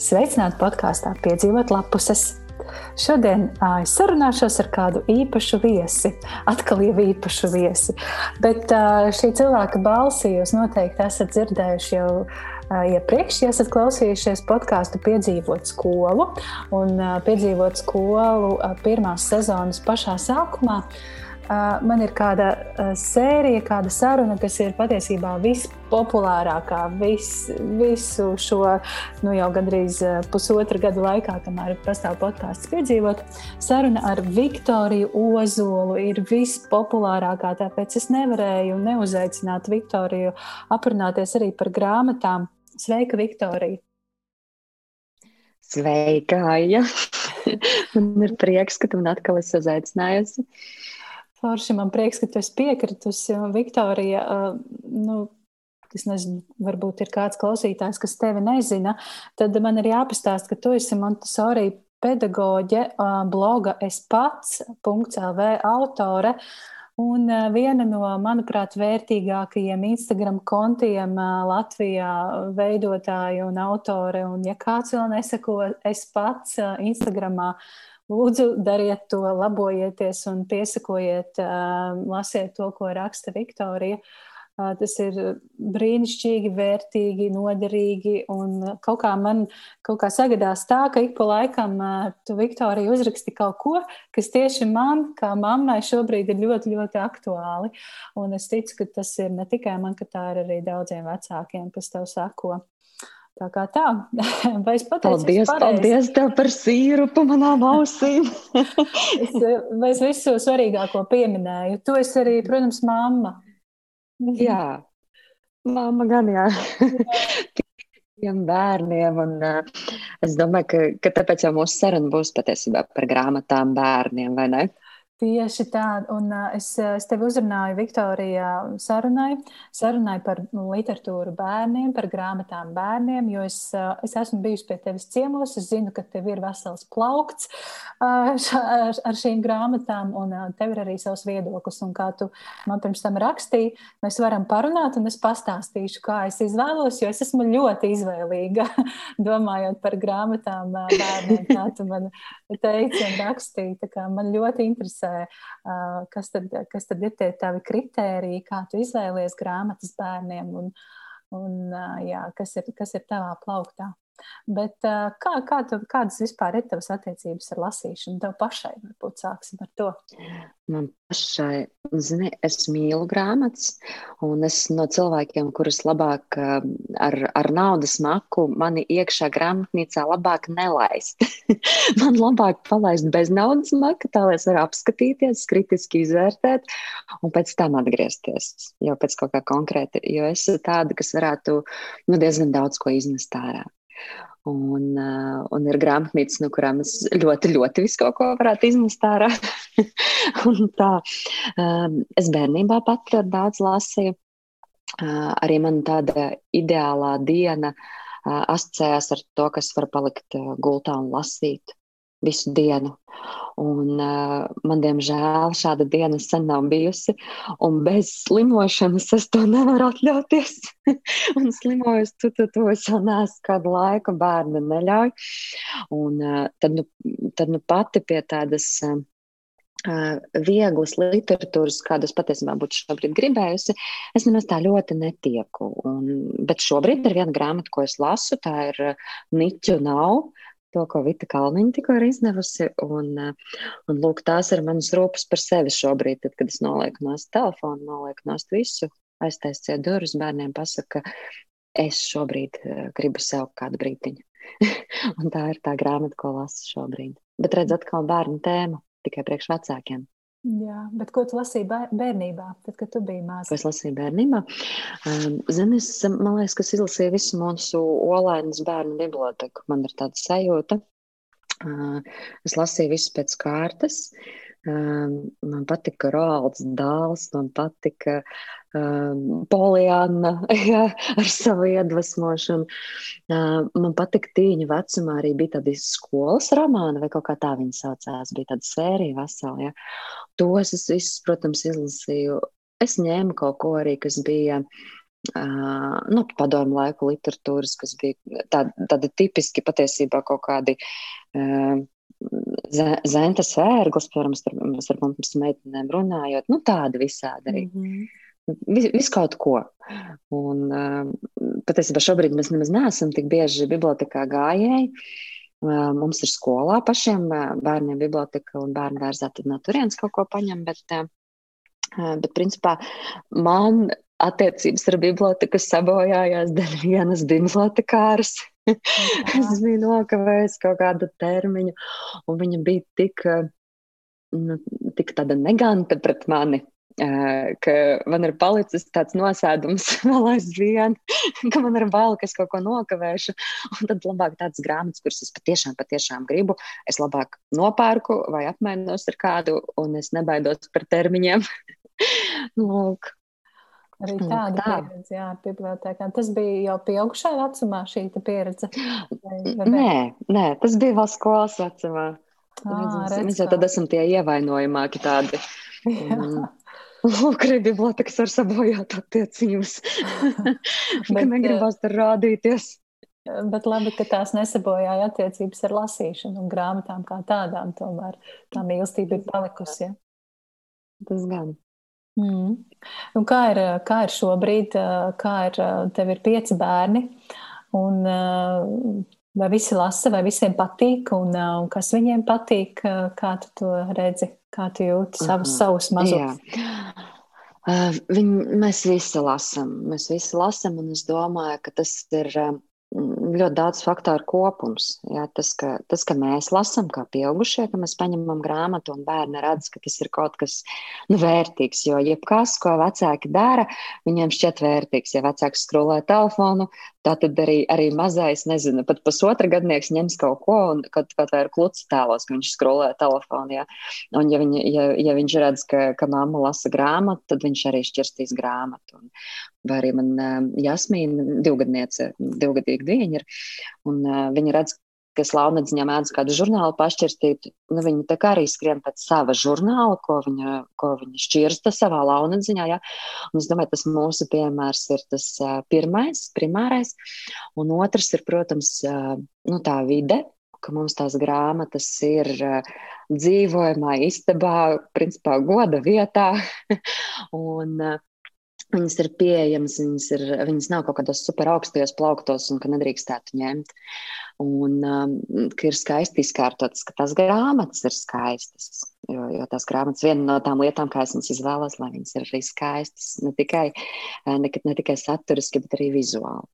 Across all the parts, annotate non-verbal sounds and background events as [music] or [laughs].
Sveicināti podkāstā Piedzīvot lapuses. Šodien uh, es sarunāšos ar kādu īpašu viesi, atkal jau īpašu viesi. Bet uh, šī cilvēka balsi jūs noteikti esat dzirdējuši jau iepriekš, ja esat klausījušies podkāstu Piedzīvot skolu un Piedzīvot skolu pirmās sezonas pašā sākumā. Uh, man ir kāda sērija, kāda saruna, kas ir patiesībā vispopulārākā vis, visu šo nu, jau gandrīz pusotra gada laikā, kamēr pastāv podkāsts piedzīvot. Saruna ar Viktoriju Ozolu ir vispopulārākā, tāpēc es nevarēju neuzaicināt Viktoriju aprunāties arī par grāmatām. Sveika, Viktorija! Sveika, Aija! [laughs] man ir prieks, ka tu man atkal esi uzaicinājusi. Uh, Forši, man prieks, ka tu esi piekritusi. Viktorija, nu, es nezinu, varbūt ir kāds klausītājs, kas tevi nezina, tad man ir jāpastāst, ka tu esi Montesori pedagoģe, bloga es pats.lv autore. Un viena no, manuprāt, vērtīgākajiem Instagram kontiem Latvijā veidotāja un autore. Un, ja kāds vēl nesako, es pats Instagramā Lūdzu, dariet to, labojieties un piesakojiet, lasiet to, ko raksta Viktorija. Tas ir brīnišķīgi, vērtīgi, noderīgi. Un kaut kā man kaut kā sagadās tā, ka ik pa laikam tu, Viktorija, uzraksti kaut ko, kas tieši man, kā mammai, šobrīd ir ļoti, ļoti aktuāli. Un es ticu, ka tas ir ne tikai man, ka tā ir arī daudziem vecākiem, kas tev sako. Tā kā tā, [laughs] vai es pateicu? Paldies, paldies tev par sīrupu manām ausīm. [laughs] es, vai es visu svarīgāko pieminēju? Tu esi arī, protams, mamma. jā, mamma gan jā. [laughs] Bērniem, un uh, es domāju, ka, ka tāpēc jau mūsu saruna būs patiesībā par grāmatām bērniem, vai ne? Tieši tā, un es, es tevi uzrunāju Viktorijā sarunai, sarunai par literatūru bērniem, par grāmatām bērniem, jo es, es esmu bijusi pie tevis ciemos, es zinu, ka tev ir vesels plaukts ar, šīm grāmatām, un tev ir arī savs viedoklis, un kā tu man pirms tam rakstīji, mēs varam parunāt, un es pastāstīšu, kā es izvēlos, jo es esmu ļoti izvēlīga, [laughs] domājot par grāmatām bērniem, kā tu man teici un rakstīji, tā kā man ļoti interesē interesē, kas tad, kas tad ir tie tavi kritēriji, kā tu izvēlies grāmatas bērniem un, un jā, kas, ir, kas ir tavā plauktā. Bet kā, kā tu, kādas vispār ir tavas attiecības ar lasīšanu? Tev pašai, varbūt sāksim ar to. Man pašai, zini, es mīlu grāmatas, un es no cilvēkiem, kurus labāk ar, ar naudas maku mani iekšā grāmatnīcā labāk nelaist. [laughs] Man labāk palaist bez naudas maka, tā lai es varu apskatīties, kritiski izvērtēt un pēc tam atgriezties jau pēc kaut kā konkrēta, jo es tāda, kas varētu nu, diezgan daudz ko iznest ārā. Un, uh, un ir grāmatnīcas, no kurām es ļoti, ļoti visu kaut ko varētu izmest ārā. [laughs] tā, um, es bērnībā pat ļoti daudz lasīju. Uh, arī man tāda ideālā diena asociējās ar to, kas var palikt gultā un lasīt visu dienu. Un, uh, man, diemžēl, šāda diena sen nav bijusi. Un bez slimošanas es to nevaru atļauties. [laughs] un slimojot, tu, tu to es vēl neesmu kādu laiku, bērni neļauj. Un uh, tad, nu, tad nu pati pie tādas. Uh, vieglas literatūras, kādas patiesībā būtu šobrīd gribējusi, es nemaz tā ļoti netieku. Un, bet šobrīd ir viena grāmata, ko es lasu, tā ir Niķu nav to, ko Vita Kalniņa tikko ir izdevusi. Un, eh, un lūk, tās ir manas rūpes par sevi šobrīd, tad, kad es nolieku nost telefonu, nolieku nost visu, aiztaisiet durvis bērniem, pasaka, ka es šobrīd eh, gribu sev kādu brītiņu. [laughs] un tā ir tā grāmata, ko lasu šobrīd. Bet redz atkal bērnu tēmu tikai priekš vecākiem. Jā, bet ko tu lasīji bērnībā, tad, kad tu biji maza? Ko es lasīju bērnībā? Um, Zini, es, man liekas, ka es izlasīju visu mūsu olainas bērnu biblioteku. Man ir tāda sajūta. Uh, es lasīju visu pēc kārtas. Um, man patika Roalds Dāls, man patika um, Poliana [laughs] jā, ar savu iedvesmošanu. Uh, man patika tīņa vecumā arī bija tādi skolas romāni, vai kaut kā tā viņi saucās. Bija tāda sērija vesela. Ja. Tos es visus, protams, izlasīju. Es ņēmu kaut ko arī, kas bija Uh, nu, padomu laiku literatūras, kas bija tādi, tādi tipiski patiesībā kaut kādi uh, Zentas ērglis, piemēram, starp, starp mums meitenēm runājot, nu tādi visādi arī. Mm -hmm. Vis, vis kaut ko. Un uh, patiesībā šobrīd mēs nemaz neesam tik bieži bibliotekā gājēji. Uh, mums ir skolā pašiem bērniem biblioteka un bērnu dārzā, tad no turienes kaut ko paņem, bet, uh, bet principā man attiecības ar biblioteku sabojājās [laughs] dēļ vienas bibliotekāras. [laughs] es biju nokavējis kaut kādu termiņu, un viņa bija tik, nu, tik tāda neganta pret mani. Ka man ir palicis tāds nosēdums [laughs] vēl aizvien, ka man ir bail, ka es kaut ko nokavēšu. Un tad labāk tādas grāmatas, kuras es patiešām, patiešām gribu, es labāk nopērku vai apmainos ar kādu, un es nebaidos par termiņiem. [laughs] Lūk, Arī nu, tāda tā. pieredze, jā, bibliotekā. Tas bija jau pieaugušā vecumā šī pieredze? Vai, vai nē, nē, tas bija vēl skolas vecumā. À, mēs jau tad esam tie ievainojamāki tādi. [laughs] Lūk, arī bibliotekas var sabojāt attiecības. [laughs] ka negribas tur rādīties. Bet labi, ka tās nesabojāja attiecības ar lasīšanu un grāmatām kā tādām. Tomēr tā mīlestība ir palikusi. Ja? Tas gan. Mm. Un kā, ir, kā ir šobrīd? Kā ir, tev ir pieci bērni, un vai visi lasa, vai visiem patīk, un, un kas viņiem patīk? Kā tu to redzi, kā tu jūti savus, savus mazus? Uh, viņi, mēs visi lasām, mēs visi lasām, un es domāju, ka tas ir ļoti daudz faktoru kopums. Jā, tas, ka, tas, ka mēs lasām, kā pieaugušie, ka mēs paņemam grāmatu un bērni redz, ka tas ir kaut kas nu, vērtīgs. Jo jebkas, ko vecāki dara, viņiem šķiet vērtīgs. Ja vecāks skrolē telefonu, tad arī, arī mazais, nezinu, pat pusotra gadnieks ņems kaut ko un kaut, kaut vai ir kluts tēlos, ka viņš skrolē telefonu. Jā. Un ja, viņa, ja, ja viņš redz, ka, ka mamma lasa grāmatu, tad viņš arī šķirstīs grāmatu. Un, vai arī man Jasmīna, divgadniece, divgadīga dieņa ir, un viņa redz, ka slānedziņā mēdz kādu žurnālu pašķirstīt, nu, viņa tā kā arī skrien pēc sava žurnāla, ko viņa, ko viņa šķirsta savā launedziņā, ja? un es domāju, tas mūsu piemērs ir tas uh, pirmais, primārais, un otrs ir, protams, uh, nu, tā vide, ka mums tās grāmatas ir uh, dzīvojamā istabā, principā goda vietā, [laughs] un uh, Viņas ir pieejamas, viņas, ir, viņas nav kaut kādos super augstajos plauktos un ka nedrīkstētu ņemt. Un um, ka ir skaisti izkārtotas, ka tās grāmatas ir skaistas. Jo, jo tās grāmatas viena no tām lietām, kā es viņas izvēlos, lai viņas ir arī skaistas, ne tikai, eh, ne, ne tikai saturiski, bet arī vizuāli.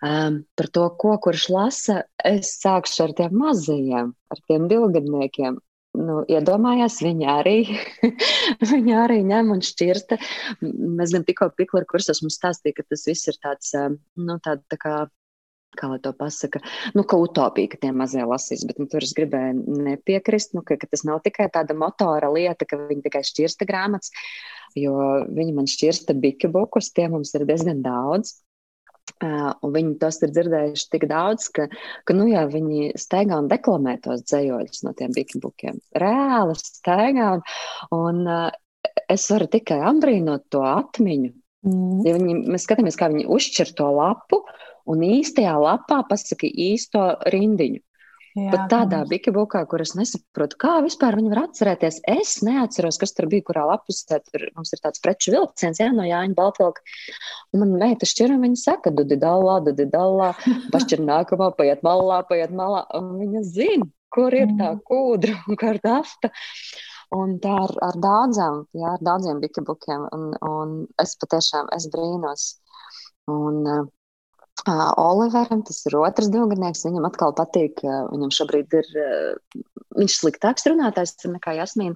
Um, par to, ko kurš lasa, es sākšu ar tiem mazajiem, ar tiem divgadniekiem nu, iedomājās, viņa arī, [laughs] viņa arī ņem un šķirsta. Mēs gan tikko Piklera kursos mums stāstīja, ka tas viss ir tāds, nu, tāda tā kā kā lai to pasaka, nu, ka utopija, ka tie mazie lasīs, bet nu, tur es gribēju nepiekrist, nu, ka, ka tas nav tikai tāda motora lieta, ka viņi tikai šķirsta grāmatas, jo viņi man šķirsta biki bukus, tie mums ir diezgan daudz. Un viņi tos ir dzirdējuši tik daudz, ka, ka nu, jā, viņi staigā un deklamē tos dzējoļus no tiem bikbukiem. Reāli staigā, un, un uh, es varu tikai apbrīnot to atmiņu. Mm. Ja viņi, mēs skatāmies, kā viņi uzšķir to lapu, un īstajā lapā pasaka īsto rindiņu. Jā, Pat tādā bikibukā, kur es nesaprotu, kā vispār viņi var atcerēties. Es neatceros, kas tur bija, kurā lapusē tur mums ir tāds preču vilciens, jā, no Jāņa Baltvilka. Un man meita šķir, un viņa saka, dudi dallā, dudi dallā, [laughs] pašķir nākamā, paiet malā, paiet malā. Un viņa zina, kur ir tā mm. kūdra [laughs] un kur nafta. Un tā ar, ar daudzām, jā, ar daudziem bikibukiem. Un, un es patiešām, es brīnos. Un, uh, Uh, Oliveram, tas ir otrs divgadnieks, viņam atkal patīk, uh, viņam šobrīd ir, uh, viņš sliktāks runātājs nekā Jasmīna,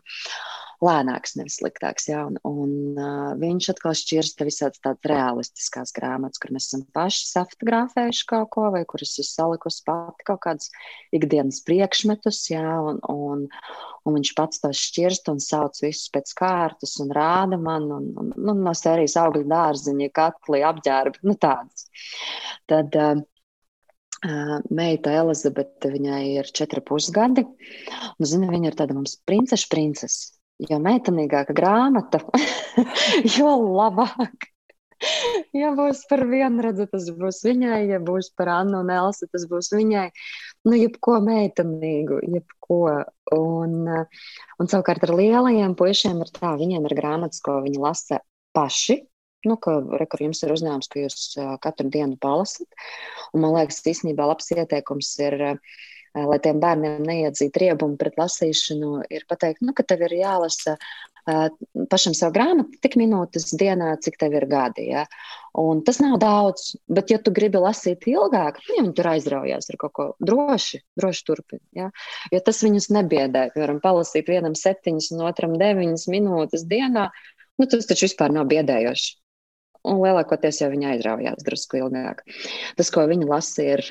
lēnāks, nevis sliktāks, jā, un, un uh, viņš atkal šķirsta visādas tādas realistiskās grāmatas, kur mēs esam paši saftogrāfējuši kaut ko, vai kuras es salikusi pati kaut kādus ikdienas priekšmetus, jā, un, un, un viņš pats to šķirst un sauc visus pēc kārtas un rāda man, un, un, un nu, no sērijas augļu dārziņa, katli, apģērbi, nu tādas. Tad uh, meita Elizabete, viņai ir četri pusgadi, un, zini, viņa ir tāda mums princeša princese. Jo meitenīgāka grāmata, [laughs] jo labāk. ja būs par vienu redzu, tas būs viņai, ja būs par Annu un Elsu, tas būs viņai. Nu, jebko meitamīgu, jebko. Un, un savukārt ar lielajiem puišiem ir tā, viņiem ir grāmatas, ko viņi lasa paši. Nu, ka, re, kur jums ir uzdevums, ka jūs katru dienu palasat. Un, man liekas, īstenībā labs ieteikums ir uh, lai tiem bērniem neiedzītu riebumu pret lasīšanu, ir pateikt, nu, ka tev ir jālasa pašam savu grāmatu tik minūtes dienā, cik tev ir gadi. Ja? Un tas nav daudz, bet, ja tu gribi lasīt ilgāk, ja viņi tur aizraujās ar kaut ko droši, droši turpini. Ja? Jo tas viņus nebiedē. Piemēram, palasīt vienam septiņas un otram deviņas minūtes dienā, nu, tas taču vispār nav biedējoši. Un lielākoties jau viņi aizraujās drusku ilgāk. Tas, ko viņi lasa, ir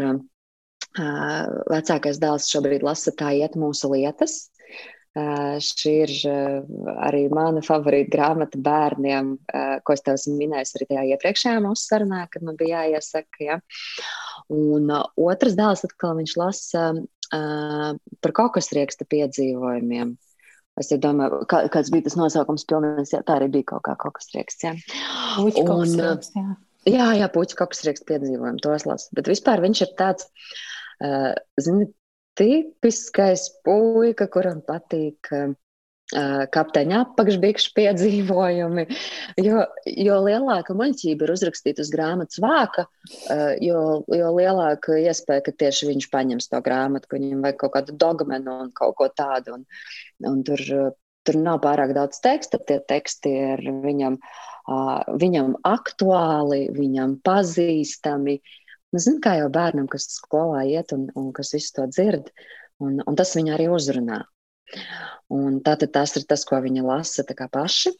Vecākais dēls šobrīd lasa Tā iet mūsu lietas. Šī ir arī mana favorīta grāmata bērniem, ko es tev esmu minējis arī tajā iepriekšējā mūsu sarunā, kad man bija jāiesaka. Ja? Un otrs dēls atkal viņš lasa par kokosrieksta piedzīvojumiem. Es domāju, kā, kāds bija tas nosaukums, pilnīgs, jā, tā arī bija kaut kā kokosrieksts. Jā. Puķi kokosrieksts, jā. Jā, jā, puķi kokosrieksta piedzīvojumi, tos lasu. Bet vispār viņš ir tāds, Uh, zini, tipiskais puika, kuram patīk uh, kapteiņa apakšbikšu piedzīvojumi. Jo, jo lielāka muļķība ir uzrakstīta uz grāmatas vāka, uh, jo, jo lielāka iespēja, ka tieši viņš paņems to grāmatu, ka viņam vajag kaut kādu dogmenu un kaut ko tādu. Un, un tur, tur nav pārāk daudz teksta, tie teksti ir viņam, viņam aktuāli, viņam pazīstami. Nu, zin, kā jau bērnam, kas skolā iet un, un kas visu to dzird, un, un tas viņu arī uzrunā. Un tātad tas ir tas, ko viņi lasa paši.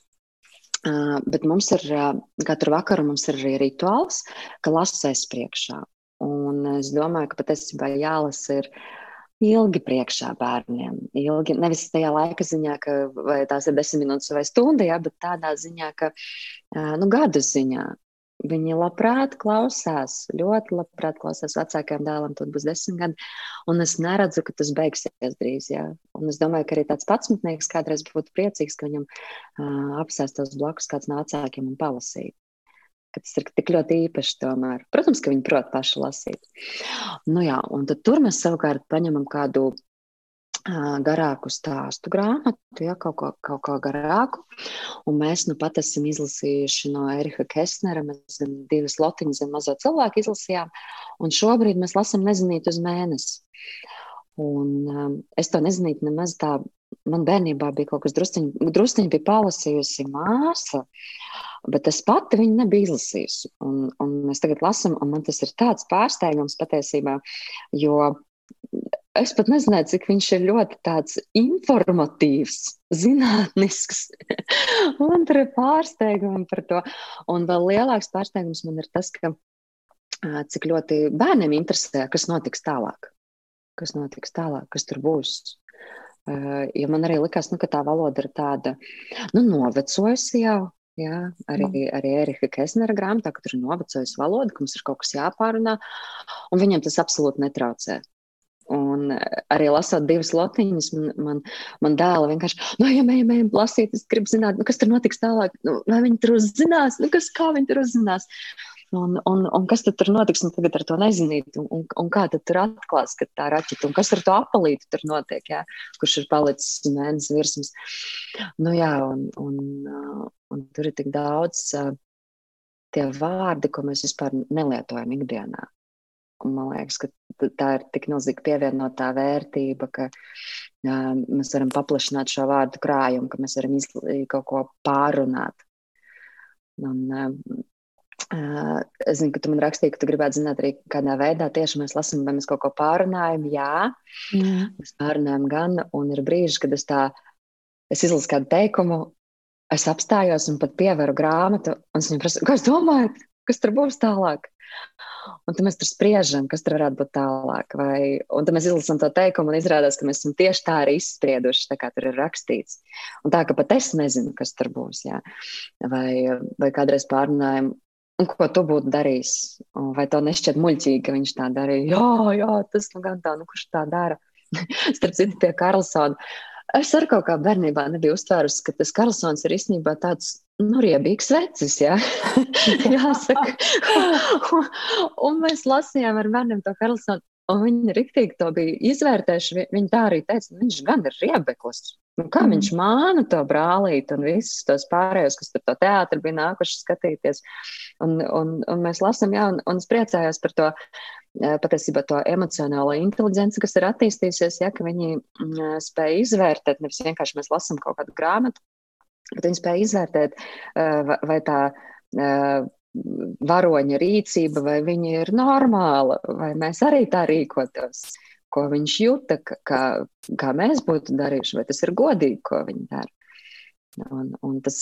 Uh, bet mums ir uh, katru vakaru mums ir arī rituāls, ka lasēs priekšā. Un es domāju, ka patiesībā jālasa ir ilgi priekšā bērniem. Ilgi, nevis tajā laika ziņā, ka tās ir desmit minūtes vai stunda, ja, bet tādā ziņā, ka nu, gadu ziņā. Viņi labprāt klausās, ļoti labprāt klausās vecākajam dēlam, tad būs desmit gadi. Un es neredzu, ka tas beigsies drīz. Jā. Un es domāju, ka arī tāds patsmetnieks kādreiz būtu priecīgs, ka viņam uh, apsēstos blakus kāds no vecākiem un palasītu. Tas ir tik ļoti īpaši tomēr. Protams, ka viņi prot paši lasīt. Nu jā, un tur mēs savukārt paņemam kādu garāku stāstu grāmatu, ja, kaut, ko, kaut ko garāku. Un mēs nu pat esam izlasījuši no Erika Kesnera, mēs divas lotiņas zem mazo cilvēku izlasījām, un šobrīd mēs lasam nezinīt uz mēnesi. Un um, es to nezinītu nemaz tā, man bērnībā bija kaut kas drusciņi, drusciņi bija palasījusi māsa, bet es pati viņu nebiju izlasījusi. Un, un mēs tagad lasam, un man tas ir tāds pārsteigums patiesībā, jo es pat nezināju, cik viņš ir ļoti informatīvs, zinātnisks. [laughs] man tur ir pārsteigumi par to. Un vēl lielāks pārsteigums man ir tas, ka cik ļoti bērniem interesē, kas notiks tālāk. Kas notiks tālāk, kas tur būs. Jo man arī likās, nu, ka tā valoda ir tāda nu, novecojusi jau. Jā, arī, arī Erika Kesnera grāmatā, ka tur ir novecojusi valoda, ka mums ir kaut kas jāpārunā, un viņam tas absolūti netraucē. Un arī lasot divas lotiņas, man, man, man dēla vienkārši, nu, ja mēs ejam lasīt, es gribu zināt, nu, kas tur notiks tālāk, nu, vai viņi tur uzzinās, nu, kas, kā viņi tur uzzinās. Un, un, un kas tad tur notiks, un tagad ar to nezinīt, un, un, un kā tad tur atklās, ka tā raķita, un kas ar to apalīti tur notiek, jā, kurš ir palicis mēnesis virsmas. Nu jā, un, un, un tur ir tik daudz tie vārdi, ko mēs vispār nelietojam ikdienā. Un man liekas, ka tā ir tik milzīga pievienotā vērtība, ka uh, mēs varam paplašināt šo vārdu krājumu, ka mēs varam kaut ko pārunāt. Un, uh, Uh, es zinu, ka tu man rakstīji, ka tu gribētu zināt, arī kādā veidā tieši mēs lasām, vai mēs kaut ko pārunājam. Jā, mm. mēs pārunājam gan, un ir brīži, kad es tā, es izlasu kādu teikumu, es apstājos un pat pieveru grāmatu, un es viņam prasu, ko es domāju, kas tur būs tālāk. Un tad mēs tur spriežam, kas tur varētu būt tālāk. Vai, un tad mēs izlasām to teikumu, un izrādās, ka mēs esam tieši tā arī izsprieduši, tā kā tur ir rakstīts. Un tā, ka pat es nezinu, kas tur būs. Jā. Vai, vai kādreiz pārunājam, un ko tu būtu darījis? Vai tev nešķiet muļķīgi, ka viņš tā darīja? Jā, jā, tas nu gan tā, nu kurš tā dara. [laughs] Starp citu, pie Karlsona es ar kaut kā bērnībā nebiju uztvērusi, ka tas Karlsons ir īstenībā tāds nu, riebīgs vecis, jā. [laughs] Jāsaka. un, un mēs lasījām ar bērniem to Karlsonu. Un viņi riktīgi to bija izvērtējuši. Viņi tā arī teica, nu, viņš gan ir riebeklis. Nu, kā mm. viņš māna to brālīti un visus tos pārējos, kas tur to teātri bija nākuši skatīties. Un, un, un mēs lasām, jā, un, un es priecājos par to patiesībā to emocionālo inteligenci, kas ir attīstījusies, ja viņi mm, spēj izvērtēt, nevis vienkārši mēs lasām kaut kādu grāmatu, bet viņi spēj izvērtēt, vai tā varoņa rīcība, vai viņa ir normāla, vai mēs arī tā rīkotos, ko viņš jūta, kā, kā mēs būtu darījuši, vai tas ir godīgi, ko viņi dara. Un, un, tas,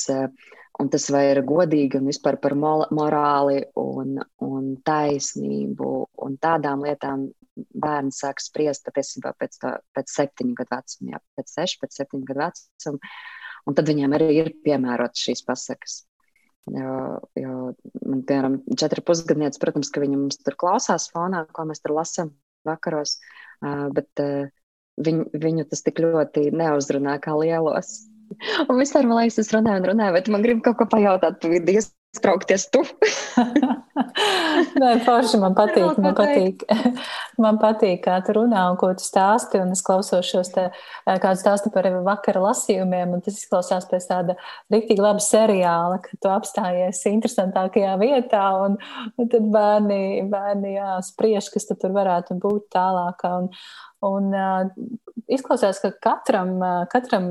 un tas vai ir godīgi un vispār par morāli un, un taisnību un tādām lietām bērns sāk spriest patiesībā pēc, tā, pēc septiņu gadu vecuma, jā, pēc sešu, pēc septiņu gadu vecuma. Un tad viņiem arī ir piemērotas šīs pasakas. Jo, jo man, piemēram, četri pusgadnieci, protams, ka viņi mums tur klausās fonā, ko mēs tur lasām vakaros, bet viņu, viņu tas tik ļoti neuzrunā kā lielos. Un vispār, man liekas, es runāju un runāju, bet man grib kaut ko pajautāt, tu ir iestraukties tu. [laughs] Nē, forši man patīk, man patīk, [laughs] man patīk, kā tu runā un ko tu stāsti, un es klausos šos te, kādu stāstu par vakara lasījumiem, un tas izklausās pēc tāda riktīgi laba seriāla, ka tu apstājies interesantākajā vietā, un, un tad bērni, bērni jā, spriež, kas tur varētu būt tālāk. Un, Un uh, izklausās, ka katram, uh, katram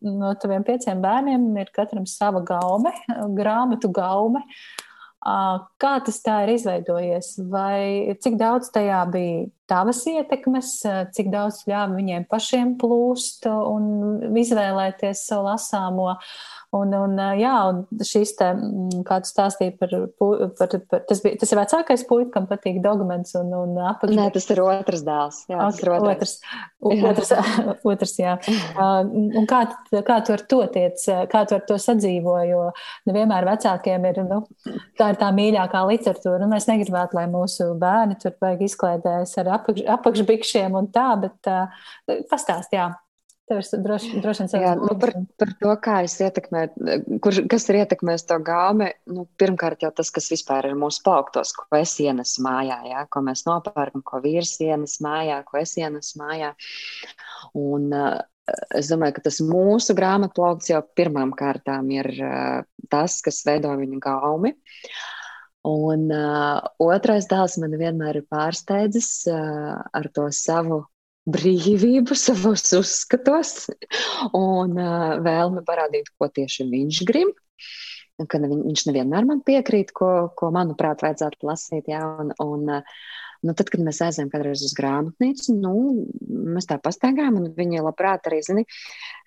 no taviem pieciem bērniem ir katram sava gaume, grāmatu gaume. Uh, kā tas tā ir izveidojies? Vai cik daudz tajā bija tavas ietekmes, cik daudz ļāva viņiem pašiem plūst un izvēlēties savu lasāmo? Un, un, jā, un šīs te, mm, kā tu stāstīji par, par, par tas, bija, tas ir vecākais puika, kam patīk dokuments un, un apakš. Nē, tas ir otrs dēls. Jā, tas ir otrs. Otrs, otrs, [laughs] otrs jā. [laughs] Un kā, kā tu ar to tiec, kā tu ar to sadzīvo, jo nevienmēr vecākiem ir, nu, tā ir tā mīļākā literatūra. Un mēs negribētu, lai mūsu bērni tur vajag izklēdēs ar apakš, apakšbikšiem un tā, bet uh, pastāst, jā. Tev ir droši, droši vien Jā, nu par, par to, kā es ietekmēju, kur, kas ir ietekmējis to gāmi. Nu, pirmkārt, jau tas, kas vispār ir mūsu plauktos, ko es ienesu mājā, jā, ko mēs nopērkam, ko vīrs ienes mājā, ko es ienesu mājā. Un, uh, es domāju, ka tas mūsu grāmatplaukts jau pirmām kārtām ir uh, tas, kas veido viņa gaumi. Un uh, otrais dēls man vienmēr ir pārsteidzis uh, ar to savu brīvību [laughs] savos uzskatos un uh, vēlmi parādīt, ko tieši viņš grib. Ka viņš nevienmēr man piekrīt, ko, ko manuprāt, vajadzētu lasīt. Jā, un, un, nu, tad, kad mēs aizējām kādreiz uz grāmatnīcu, nu, mēs tā pastaigājām, un viņi labprāt arī, zini,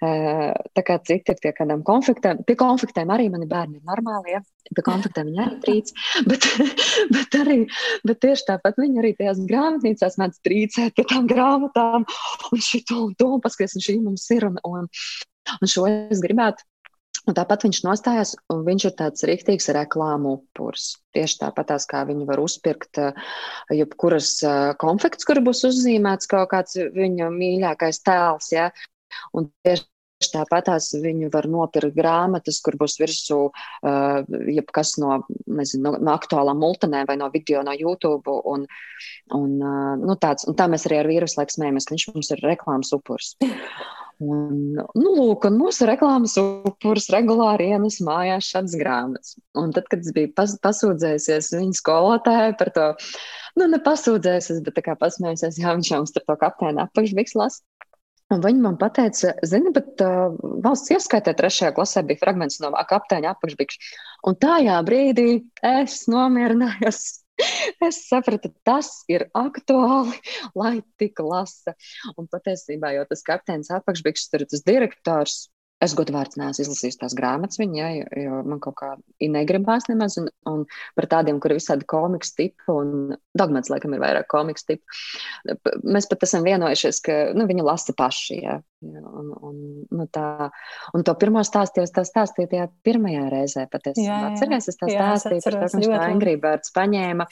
tā kā citi ir pie kādām konfliktēm. Pie konfliktēm arī mani bērni ir normāli, ja? pie konfliktēm viņi arī trīc, [laughs] bet, bet, arī, bet tieši tāpat viņi arī tajās grāmatnīcās mēdz trīcēt pie tām grāmatām, un šito un to, un paskaties, un šī mums ir, un, un, un šo es gribētu. Un tāpat viņš nostājās, un viņš ir tāds rīktīgs reklāmu upurs. Tieši tāpat kā viņi var uzpirkt jebkuras konfekts, kur būs uzzīmēts kaut kāds viņa mīļākais tēls. Ja? Un tieši Tāpat tās viņu var nopirkt grāmatas, kur būs virsū uh, jebkas no, nezinu, no aktuālām multinēm vai no video no YouTube. Un, un, uh, nu, tāds, un tā mēs arī ar vīrusu laiku smējamies, ka viņš mums ir reklāmas upurs. Un, nu, lūk, un mūsu reklāmas upurs regulāri ienes mājās šādas grāmatas. Un tad, kad es biju pas, pasūdzējusies viņa skolotājai par to, nu, ne pasūdzējusies, bet tā kā pasmējusies, jā, viņš jau mums tur to kapteini apakšbiks lasa. Un viņi man teica, zini, bet uh, valsts ieskaitē trešajā klasē bija fragments no kapteiņa apakšbikšu. Un tajā brīdī es nomierinājos. [laughs] Es sapratu, tas ir aktuāli, lai tik lasa. Un patiesībā jau tas kapteinis apakšbikšs, tur tas direktors, Es godu vārds neesmu izlasījis tās grāmatas viņa, ja, jo, man kaut kā negribās nemaz, un, un par tādiem, kuri visādi komiks tipu, un dogmats, laikam, ir vairāk komiks tipu. Mēs pat esam vienojušies, ka, nu, viņu lasa paši, ja, un, un, nu, tā, un to pirmo stāstīju, es tā stāstīju tajā pirmajā reizē. Atceries, es tā stāstīju par to, ka viņš tā Angry Birds paņēma,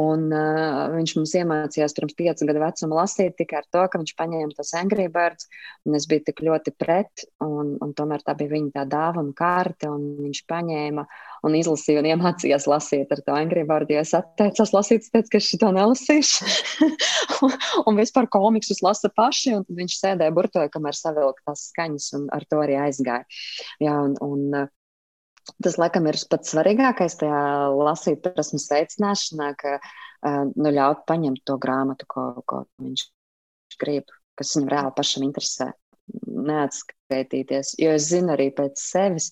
un uh, viņš mums iemācījās pirms piecu gadu vecuma lasīt tikai ar to, ka viņš paņēma tos Angry Birds, un es biju tik ļoti pret, un, un un tomēr tā bija viņa tā dāvana karte, un viņš paņēma un izlasīja un iemācījās lasīt ar to angļu vārdu. Es atteicos lasīt, teicu, ka es šo nelasīšu. un, [laughs] un vispār komiksus lasa paši, un viņš sēdēja burtoja, kamēr savilka tās skaņas, un ar to arī aizgāja. Jā, un, un, Tas, laikam, ir pats svarīgākais tajā lasīt prasmes veicināšanā, ka nu, ļaut paņemt to grāmatu, ko, ko viņš grib, kas viņam reāli pašam interesē neatskaitīties. Jo es zinu arī pēc sevis,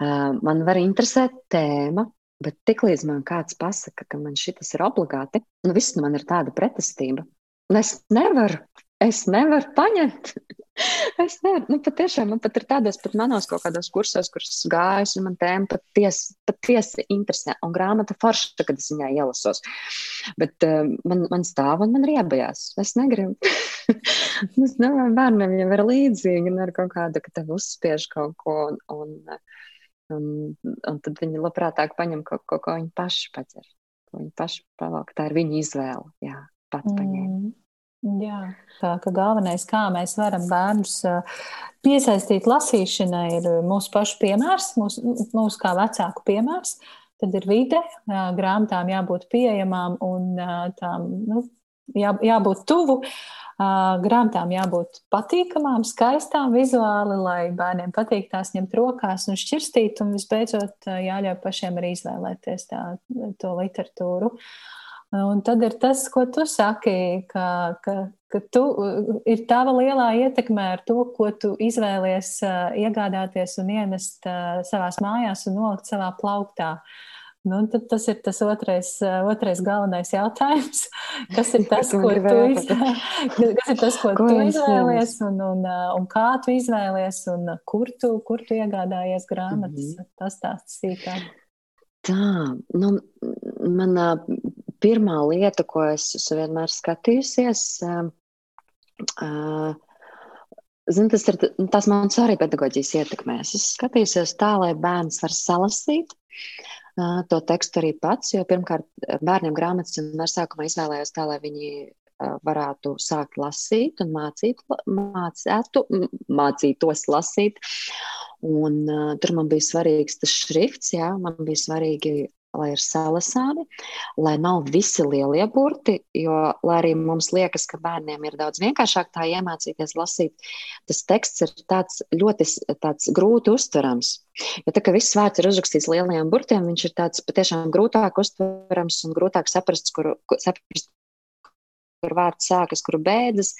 man var interesēt tēma, bet tiklīdz man kāds pasaka, ka man šis ir obligāti, nu viss man ir tāda pretestība. Un es nevaru, es nevaru paņemt. Es nevaru, nu, patiešām man pat ir tādos, pat manos kaut kādos kursos, kurus gājus, un man tēma patiesi paties interesē, un grāmata forša, kad es viņā ielasos. Bet uh, man, man stāv un man riebajās. Es negribu. [laughs] es domāju, bērniem jau ir līdzīgi, un ar kaut kādu, ka tev uzspiež kaut ko, un, un, un, un tad viņi labprātāk paņem kaut ko, ko viņi paši paķer, ko viņi paši pavalk. Tā ir viņa izvēle, jā, pats mm. paņēma. Jā, tā ka galvenais, kā mēs varam bērnus piesaistīt lasīšanai, ir mūsu pašu piemērs, mūsu, mūsu kā vecāku piemērs. Tad ir vide, grāmatām jābūt pieejamām un tām nu, jā, jābūt tuvu. Grāmatām jābūt patīkamām, skaistām vizuāli, lai bērniem patīk tās ņemt rokās un šķirstīt, un visbeidzot jāļauj pašiem arī izvēlēties tā, to literatūru. Uh, Un tad ir tas, ko tu saki, ka, ka, ka tu ir tava lielā ietekme ar to, ko tu izvēlies iegādāties un ienest savās mājās un nolikt savā plauktā. Nu, tas ir tas otrais, otrais galvenais jautājums. [laughs] Kas ir tas, ko tu, iz... [laughs] kas ir tas, ko ko tu izvēlies, un, un, un kā tu izvēlies, un kur tu, kur tu iegādājies grāmatas? Mm -hmm. Tas tāds sīkāk. Tā, nu, manā pirmā lieta, ko es esmu vienmēr skatījusies, uh, zin, tas ir tas mans arī pedagoģijas ietekmēs. Es skatījusies tā, lai bērns var salasīt. Uh, to tekstu arī pats, jo pirmkārt, bērniem grāmatas vienmēr sākumā izvēlējos tā, lai viņi uh, varētu sākt lasīt un mācīt, mācētu, mācītos lasīt. Un, uh, tur man bija svarīgs tas šrifts, jā, man bija svarīgi lai ir salasāmi, lai nav visi lielie burti, jo, lai arī mums liekas, ka bērniem ir daudz vienkāršāk tā iemācīties lasīt, tas teksts ir tāds ļoti tāds grūti uztverams. Jo tā, ka viss vārds ir uzrakstīts lielajiem burtiem, viņš ir tāds patiešām grūtāk uztverams un grūtāk saprasts, kur, saprast, kur vārds sākas, kur beidzas,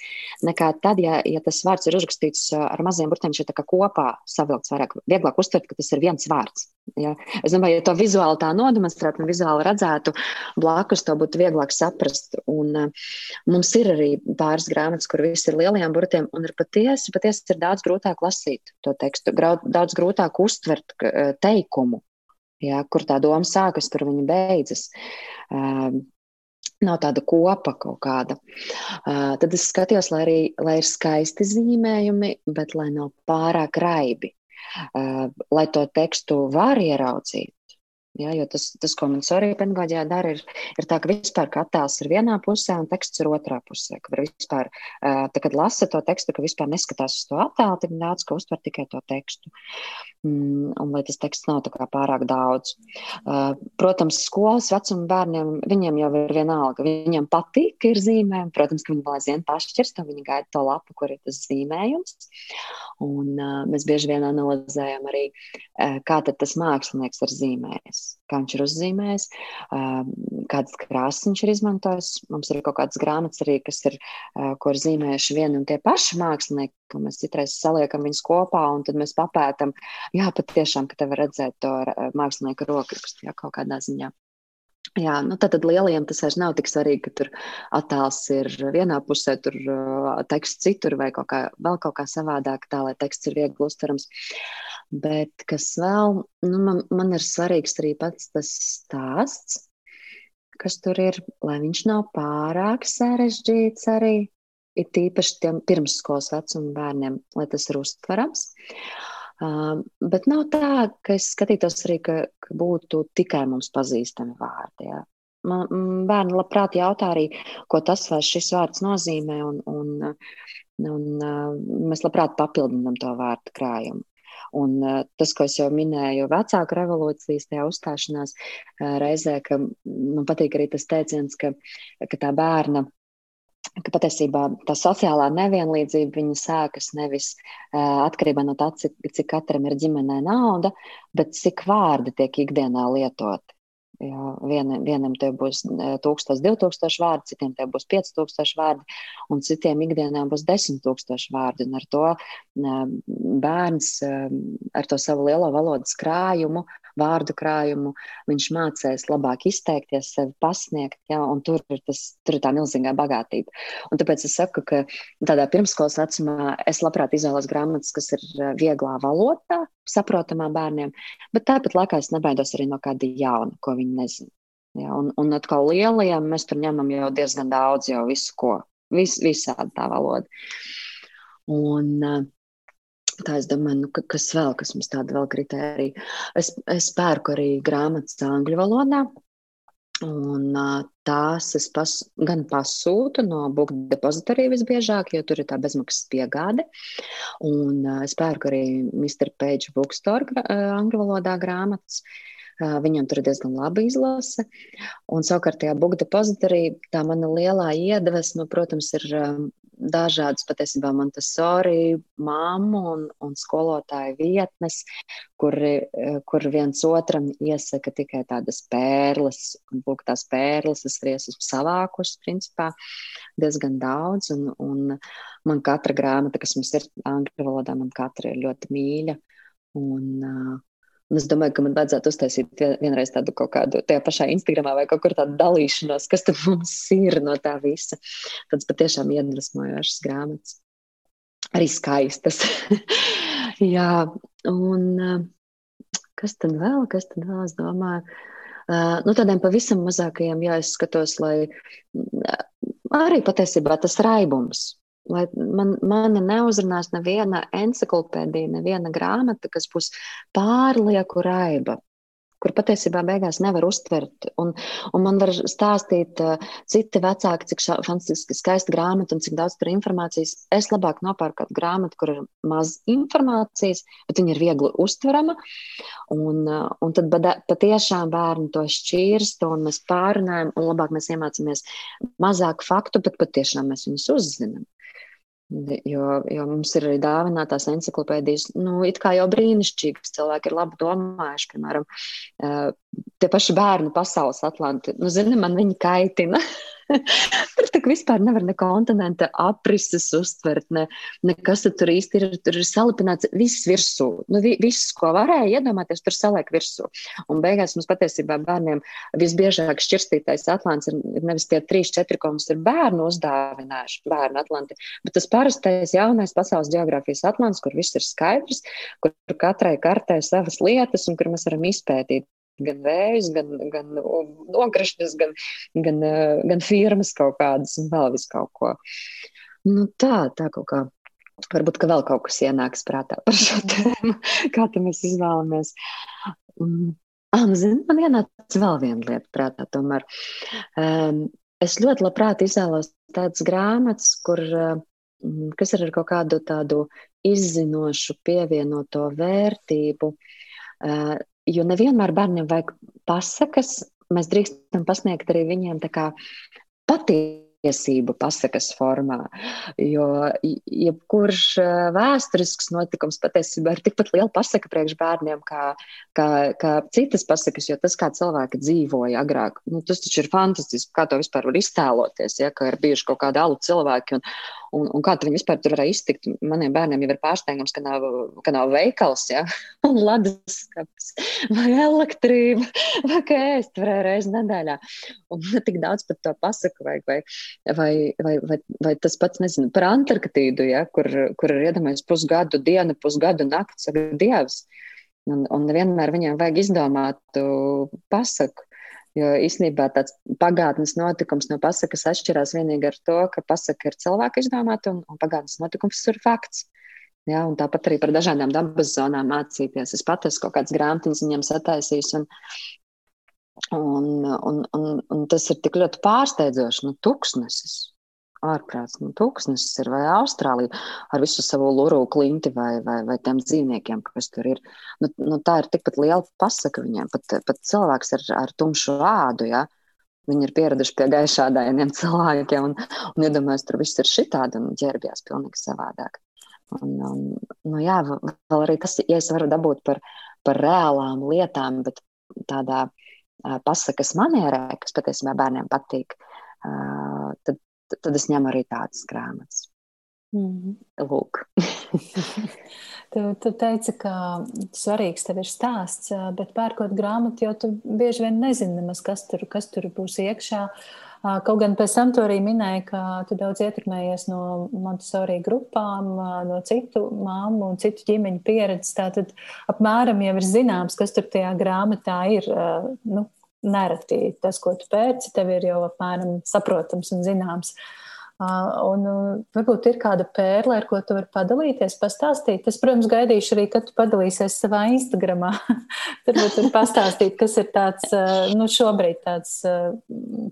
nekā tad, ja, ja tas vārds ir uzrakstīts ar maziem burtiem, ir kopā savilkts vairāk, vieglāk uztvert, ka tas ir viens vārds. Ja? Es domāju, ja to vizuāli tā nodemonstrētu un vizuāli redzētu, blakus to būtu vieglāk saprast. Un, uh, mums ir arī pāris grāmatas, kur viss ir lielajiem burtiem, un ir patiesi, patiesi ir daudz grūtāk lasīt to tekstu, daudz grūtāk uztvert teikumu. Ja, kur tā doma sākas, kur viņa beidzas. Uh, nav tāda kopa kaut kāda. Uh, tad es skatījos, lai arī lai ir skaisti zīmējumi, bet lai nav pārāk raibi. Uh, lai to tekstu var ieraudzīt, Ja, jo tas, tas, ko man arī pedagoģijā dara, ir, ir tā, ka vispār attēls ir vienā pusē un teksts ir otrā pusē. Ka vispār, tā, kad lasa to tekstu, ka vispār neskatās uz to attēlu tik daudz, ka uztver tikai to tekstu. Mm, un lai tas teksts nav pārāk daudz. Protams, skolas vecuma bērniem viņiem jau ir vienalga. Viņiem patīk, ka ir zīmējumi. Protams, ka viņi vēl aizvien pašķirs, un viņi gaida to lapu, kur ir tas zīmējums. Un, uh, mēs bieži vien analizējam arī, kā tas mākslinieks ir zīmējis kā viņš ir uzzīmējis, kādas krāsas viņš ir izmantojis. Mums ir kaut kādas grāmatas arī, kas ir, ko ir zīmējuši vieni un tie paši mākslinieki, ka mēs citreiz saliekam viņus kopā un tad mēs papētam, jā, patiešām, ka te var redzēt to mākslinieku rokrakstu, jā, kaut kādā ziņā. Jā, nu tad, tad lielajiem tas vairs nav tik svarīgi, ka tur attēls ir vienā pusē, tur uh, teksts citur vai kaut kā, vēl kaut kā savādāk, tā lai teksts ir viegli uztverams. Bet kas vēl, nu, man, man ir svarīgs arī pats tas stāsts, kas tur ir, lai viņš nav pārāk sarežģīts arī, ir tīpaši tiem pirmsskolas vecuma bērniem, lai tas ir uztverams. Uh, bet nav tā, ka es skatītos arī, ka, ka būtu tikai mums pazīstami vārdi. Jā. Man, bērni labprāt jautā arī, ko tas vai šis vārds nozīmē, un, un, un mēs labprāt papildinām to vārdu krājumu. Un tas, ko es jau minēju, vecāku revolūcijas tajā uzstāšanās reizē, ka man patīk arī tas teiciens, ka, ka tā bērna ka patiesībā tā sociālā nevienlīdzība sākas nevis uh, atkarībā no tā, cik, cik katram ir ģimenē nauda, bet cik vārdi tiek ikdienā lietoti. Jā, vienam, vienam te būs 1000, 2000 vārdi, citiem te būs 5000 vārdi, un citiem ikdienā būs 10 000 vārdi. Un ar to bērns, ar to savu lielo valodas krājumu, vārdu krājumu, viņš mācīs labāk izteikties, sevi pasniegt, ja, un tur ir, tas, tur ir tā milzīgā bagātība. Un tāpēc es saku, ka tādā pirmskolas vecumā es labprāt izvēlos grāmatas, kas ir vieglā valodā, saprotamā bērniem, bet tāpat laikā es nebaidos arī no kāda jauna, ko viņi nezina. Ja, un, un atkal lielajiem mēs tur ņemam jau diezgan daudz, jau visu ko, vis, visādi tā valoda. Un, uh, Tā es domāju, nu, kas vēl, kas mums tāda vēl kritērija. Es, es pērku arī grāmatas angļu valodā. Un tās es pas, gan pasūtu no Book Depository visbiežāk, jo tur ir tā bezmaksas piegāde. Un es pērku arī Mr. Page Bookstore angļu valodā grāmatas. Viņam tur ir diezgan laba izlase. Un savukārt tajā Book Depository tā mana lielā iedvesma, protams, ir dažādas patiesībā Montesori māmu un, un skolotāju vietnes, kur, kur viens otram iesaka tikai tādas pērles. Un, lūk, tās pērles es arī esmu savākus, principā, diezgan daudz. Un, un man katra grāmata, kas mums ir angļu valodā, man katra ir ļoti mīļa. Un, Un es domāju, ka man vajadzētu uztaisīt vienreiz tādu kaut kādu tajā pašā Instagramā vai kaut kur tādu dalīšanos, kas tad mums ir no tā visa. Tāds patiešām iedvesmojošs grāmatas. Arī skaistas. [laughs] Jā, un kas tad vēl, kas tad vēl, es domāju, nu tādiem pavisam mazākajiem jāizskatos, lai arī patiesībā tas raibums, Lai man, mani neuzrunās neviena encyklopēdija, neviena grāmata, kas būs pārlieku raiba, kur patiesībā beigās nevar uztvert. Un, un man var stāstīt uh, citi vecāki, cik fantastiski skaista grāmata un cik daudz tur informācijas. Es labāk nopērku kādu grāmatu, kur ir maz informācijas, bet viņa ir viegli uztverama. Un, uh, un tad patiešām bērni to šķīrst, un mēs pārunājam, un labāk mēs iemācāmies mazāk faktu, bet patiešām mēs viņus uzzinām. Jo, jo mums ir arī dāvinātās encyklopēdijas, nu, it kā jau brīnišķīgas. Cilvēki ir labi domājuši, piemēram, tie paši bērnu pasaules atlanti. Nu, zini, man viņi kaitina. [laughs] tur tā vispār nevar ne kontinenta aprises uztvert, ne, nekas tur īsti ir. Tur ir salipināts viss virsū. Nu, vi, viss, ko varēja iedomāties, tur saliek virsū. Un beigās mums patiesībā bērniem visbiežāk šķirstītais atlants ir, ir nevis tie trīs, četri, ko mums ir bērnu uzdāvinājuši, bērnu atlanti, bet tas parastais jaunais pasaules geogrāfijas atlants, kur viss ir skaidrs, kur katrai kartē savas lietas un kur mēs varam izpētīt gan vējus, gan, gan nokrišņus, gan, gan, gan firmas kaut kādas un vēl visu kaut ko. Nu, tā, tā kaut kā. Varbūt, ka vēl kaut kas ienāks prātā par šo tēmu, [laughs] kā tam mēs izvēlamies. Um, ah, nu, zini, man ienāca vēl viena lieta prātā tomēr. Um, es ļoti labprāt izvēlos tādas grāmatas, kur, um, kas ir ar kaut kādu tādu izzinošu pievienoto vērtību. Jo nevienmēr bērniem vajag pasakas, mēs drīkstam pasniegt arī viņiem tā kā patiesību pasakas formā. Jo jebkurš vēsturisks notikums patiesībā ir tikpat liela pasaka priekš bērniem kā, kā, kā citas pasakas, jo tas, kā cilvēki dzīvoja agrāk, nu, tas taču ir fantastiski, kā to vispār var iztēloties, ja, ka ir bijuši kaut kādi alu cilvēki un, Un, un kā viņi vispār tur varēja iztikt? Maniem bērniem jau ir pārsteigums, ka nav, ka nav veikals, ja? [laughs] un leduskapis, vai elektrība, [laughs] vai kā ēst varēja reizi nedēļā. Un tik daudz par to pasaku, vai, vai, vai, vai, vai, vai tas pats, nezinu, par Antarktīdu, ja? kur, kur ir iedomājies pusgadu diena, pusgadu nakts, Dievs. Un, un vienmēr viņiem vajag izdomāt pasaku. Jo īstenībā tāds pagātnes notikums no pasakas atšķirās vienīgi ar to, ka pasaka ir cilvēka izdomāta un, un pagātnes notikums ir fakts. Ja, tāpat arī par dažādām dabas zonām mācīties. Es pat esmu kaut kādas grāmatiņas viņiem sataisījis. Un, un, un, un, un tas ir tik ļoti pārsteidzoši. Nu, tuksnesis ārprāts. Nu, tūkstnesis ir vai Austrālija ar visu savu luru klinti vai, vai, vai tiem dzīvniekiem, kas tur ir. Nu, nu, tā ir tikpat liela pasaka viņiem. Pat, pat cilvēks ar, ar tumšu ādu, ja? viņi ir pieraduši pie gaišādainiem cilvēkiem un, un iedomājas, tur viss ir šitādi un ģērbjās pilnīgi savādāk. Un, un, nu, jā, vēl arī tas, ja es varu dabūt par, par reālām lietām, bet tādā pasakas manierē, kas patiesībā bērniem patīk, tad tad es ņemu arī tādas grāmatas. Mm -hmm. [laughs] Tu, tu teici, ka svarīgs tev ir stāsts, bet pērkot grāmatu, jau tu bieži vien nezini nemaz, kas tur, kas tur būs iekšā. Kaut gan pēc tam tu arī minēji, ka tu daudz ietekmējies no Montesori grupām, no citu māmu un citu ģimeņu pieredzes. Tātad apmēram jau ir zināms, kas tur tajā grāmatā ir. Nu, nereti tas, ko tu pērci, tev ir jau apmēram saprotams un zināms. Un varbūt ir kāda pērle, ar ko tu vari padalīties, pastāstīt. Es, protams, gaidīšu arī, kad tu padalīsies savā Instagramā. [laughs] Tur varbūt pastāstīt, kas ir tāds, nu, šobrīd tāds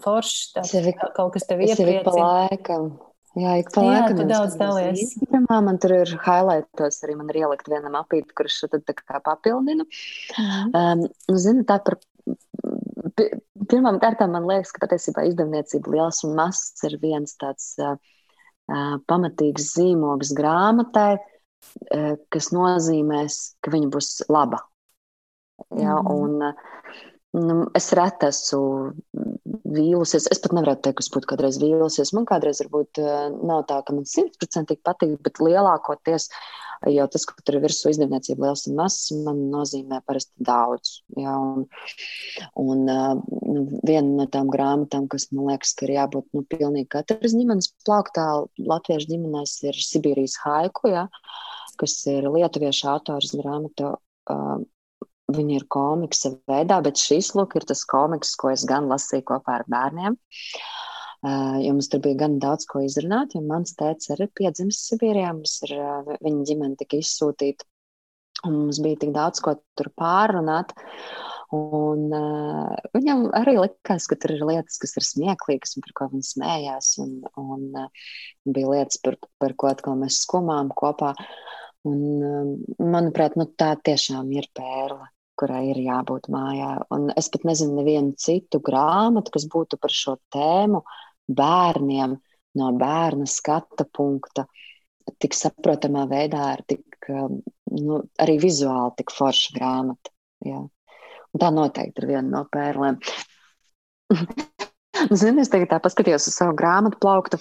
foršs, tāds, ir, kaut kas tev iepriecina. Jā, ik pa laikam tu daudz dalies. Instagramā man tur ir highlightos, arī man ir ielikt viena mapīte, kurš tad tā kā papildinu. Mm. Um, nu, zini, tā par Pirmām kārtām man liekas, ka patiesībā izdevniecība liels un mazs ir viens tāds uh, pamatīgs zīmogs grāmatai, uh, kas nozīmēs, ka viņa būs laba. Ja, mm un, nu, es reti esmu vīlusies. Es pat nevaru teikt, ka es būtu kādreiz vīlusies. Man kādreiz varbūt nav tā, ka man simtprocentīgi patīk, bet lielākoties Jo tas, ka tur ir virsū izdevniecība liels un mazs, man nozīmē parasti daudz. Ja, un, un nu, viena no tām grāmatām, kas man liekas, ka ir jābūt nu, pilnīgi katras ģimenes plauktā, latviešu ģimenēs ir Sibīrijas haiku, ja, kas ir lietuviešu autors grāmata. Uh, Viņa ir komiksa veidā, bet šis lūk ir tas komiks, ko es gan lasīju kopā ar bērniem. Uh, jo mums tur bija gan daudz ko izrunāt, jo mans tēvs arī piedzimis Sibīrijā, ir, viņa ģimene tika izsūtīta, un mums bija tik daudz ko tur pārrunāt. Un, uh, viņam arī likās, ka tur ir lietas, kas ir smieklīgas, un par ko viņi smējās. Un, un uh, bija lietas, par, par ko mēs skumām kopā. Un, uh, manuprāt, nu, tā tiešām ir pērle, kurai ir jābūt mājā. Un es pat nezinu nevienu citu grāmatu, kas būtu par šo tēmu bērniem no bērna skata punkta tik saprotamā veidā, ar tik um, nu, arī vizuāli tik forša grāmata. Jā. Un tā noteikti ir viena no pērlēm. [laughs] Zini, es tagad tā paskatījos uz savu grāmatu plauktu,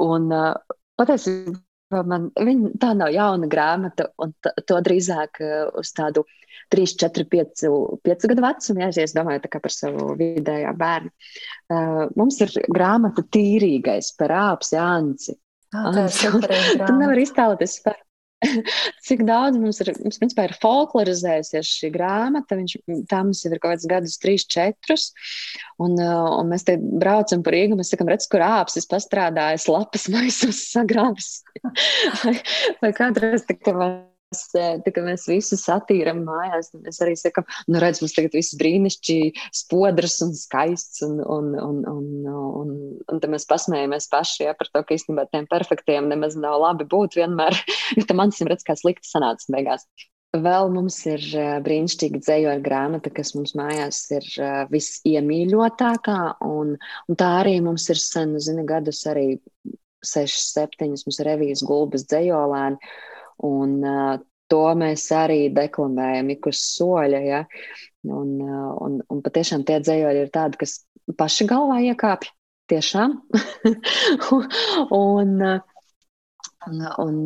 un uh, patiesībā man viņa, tā nav jauna grāmata, un to drīzāk uh, uz tādu 3, 4, 5, 5 gadu vecumu, ja es domāju par savu vidējā bērnu. Uh, mums ir grāmata Tīrīgais par āpsi Anci. Ah, Tur nevar iztēloties par [laughs] cik daudz mums ir, mums principā ir folklorizējusies šī grāmata. Viņš, tā mums jau ir kaut kāds gadus, trīs, četrus. Un, uh, un mēs te braucam par Rīgu, mēs sakam, redz, kur āpsis pastrādājas, lapas [laughs] maisus sagrāvis. [laughs] vai, vai kādreiz tā kā tā kā mēs visu satīram mājās, tad mēs arī sakam, nu redz, mums tagad viss brīnišķīgi spodras un skaists, un, un, un, un, un, un tad mēs pasmējamies paši ja, par to, ka īstenībā tiem perfektiem nemaz nav labi būt vienmēr, [laughs] jo tam mansim redz, kā slikti sanāca beigās. Vēl mums ir brīnišķīga dzējoļa grāmata, kas mums mājās ir visiemīļotākā, un, un tā arī mums ir sen, nu, zini, gadus arī 6, 7, mums ir revijas gulbas dzējolēni, Un uh, to mēs arī deklamējam ik uz soļa. Ja? Un, uh, un, un patiešām tie dzējoļi ir tādi, kas paši galvā iekāpj. Tiešām. [laughs] un, uh, Un,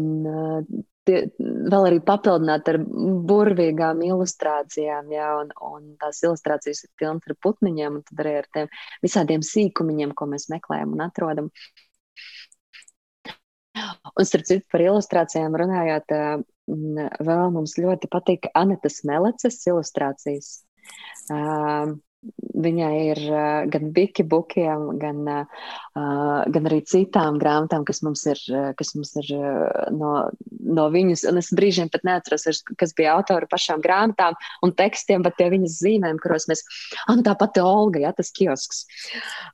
tie, vēl arī papildināt ar burvīgām ilustrācijām, jā, un, un tās ilustrācijas ir pilnas ar putniņiem, un tad arī ar tiem visādiem sīkumiņiem, ko mēs meklējam un atrodam. Un, starp citu, par ilustrācijām runājot, vēl mums ļoti patīk Anetas Meleces ilustrācijas. Viņai ir gan bikibukiem, gan, gan arī citām grāmatām, kas mums ir, kas mums ir no, no viņas. Un es brīžiem pat neatceros, kas bija autori pašām grāmatām un tekstiem, bet pie viņas zīmēm, kuros mēs, ah, nu tā pati Olga, jā, tas kiosks.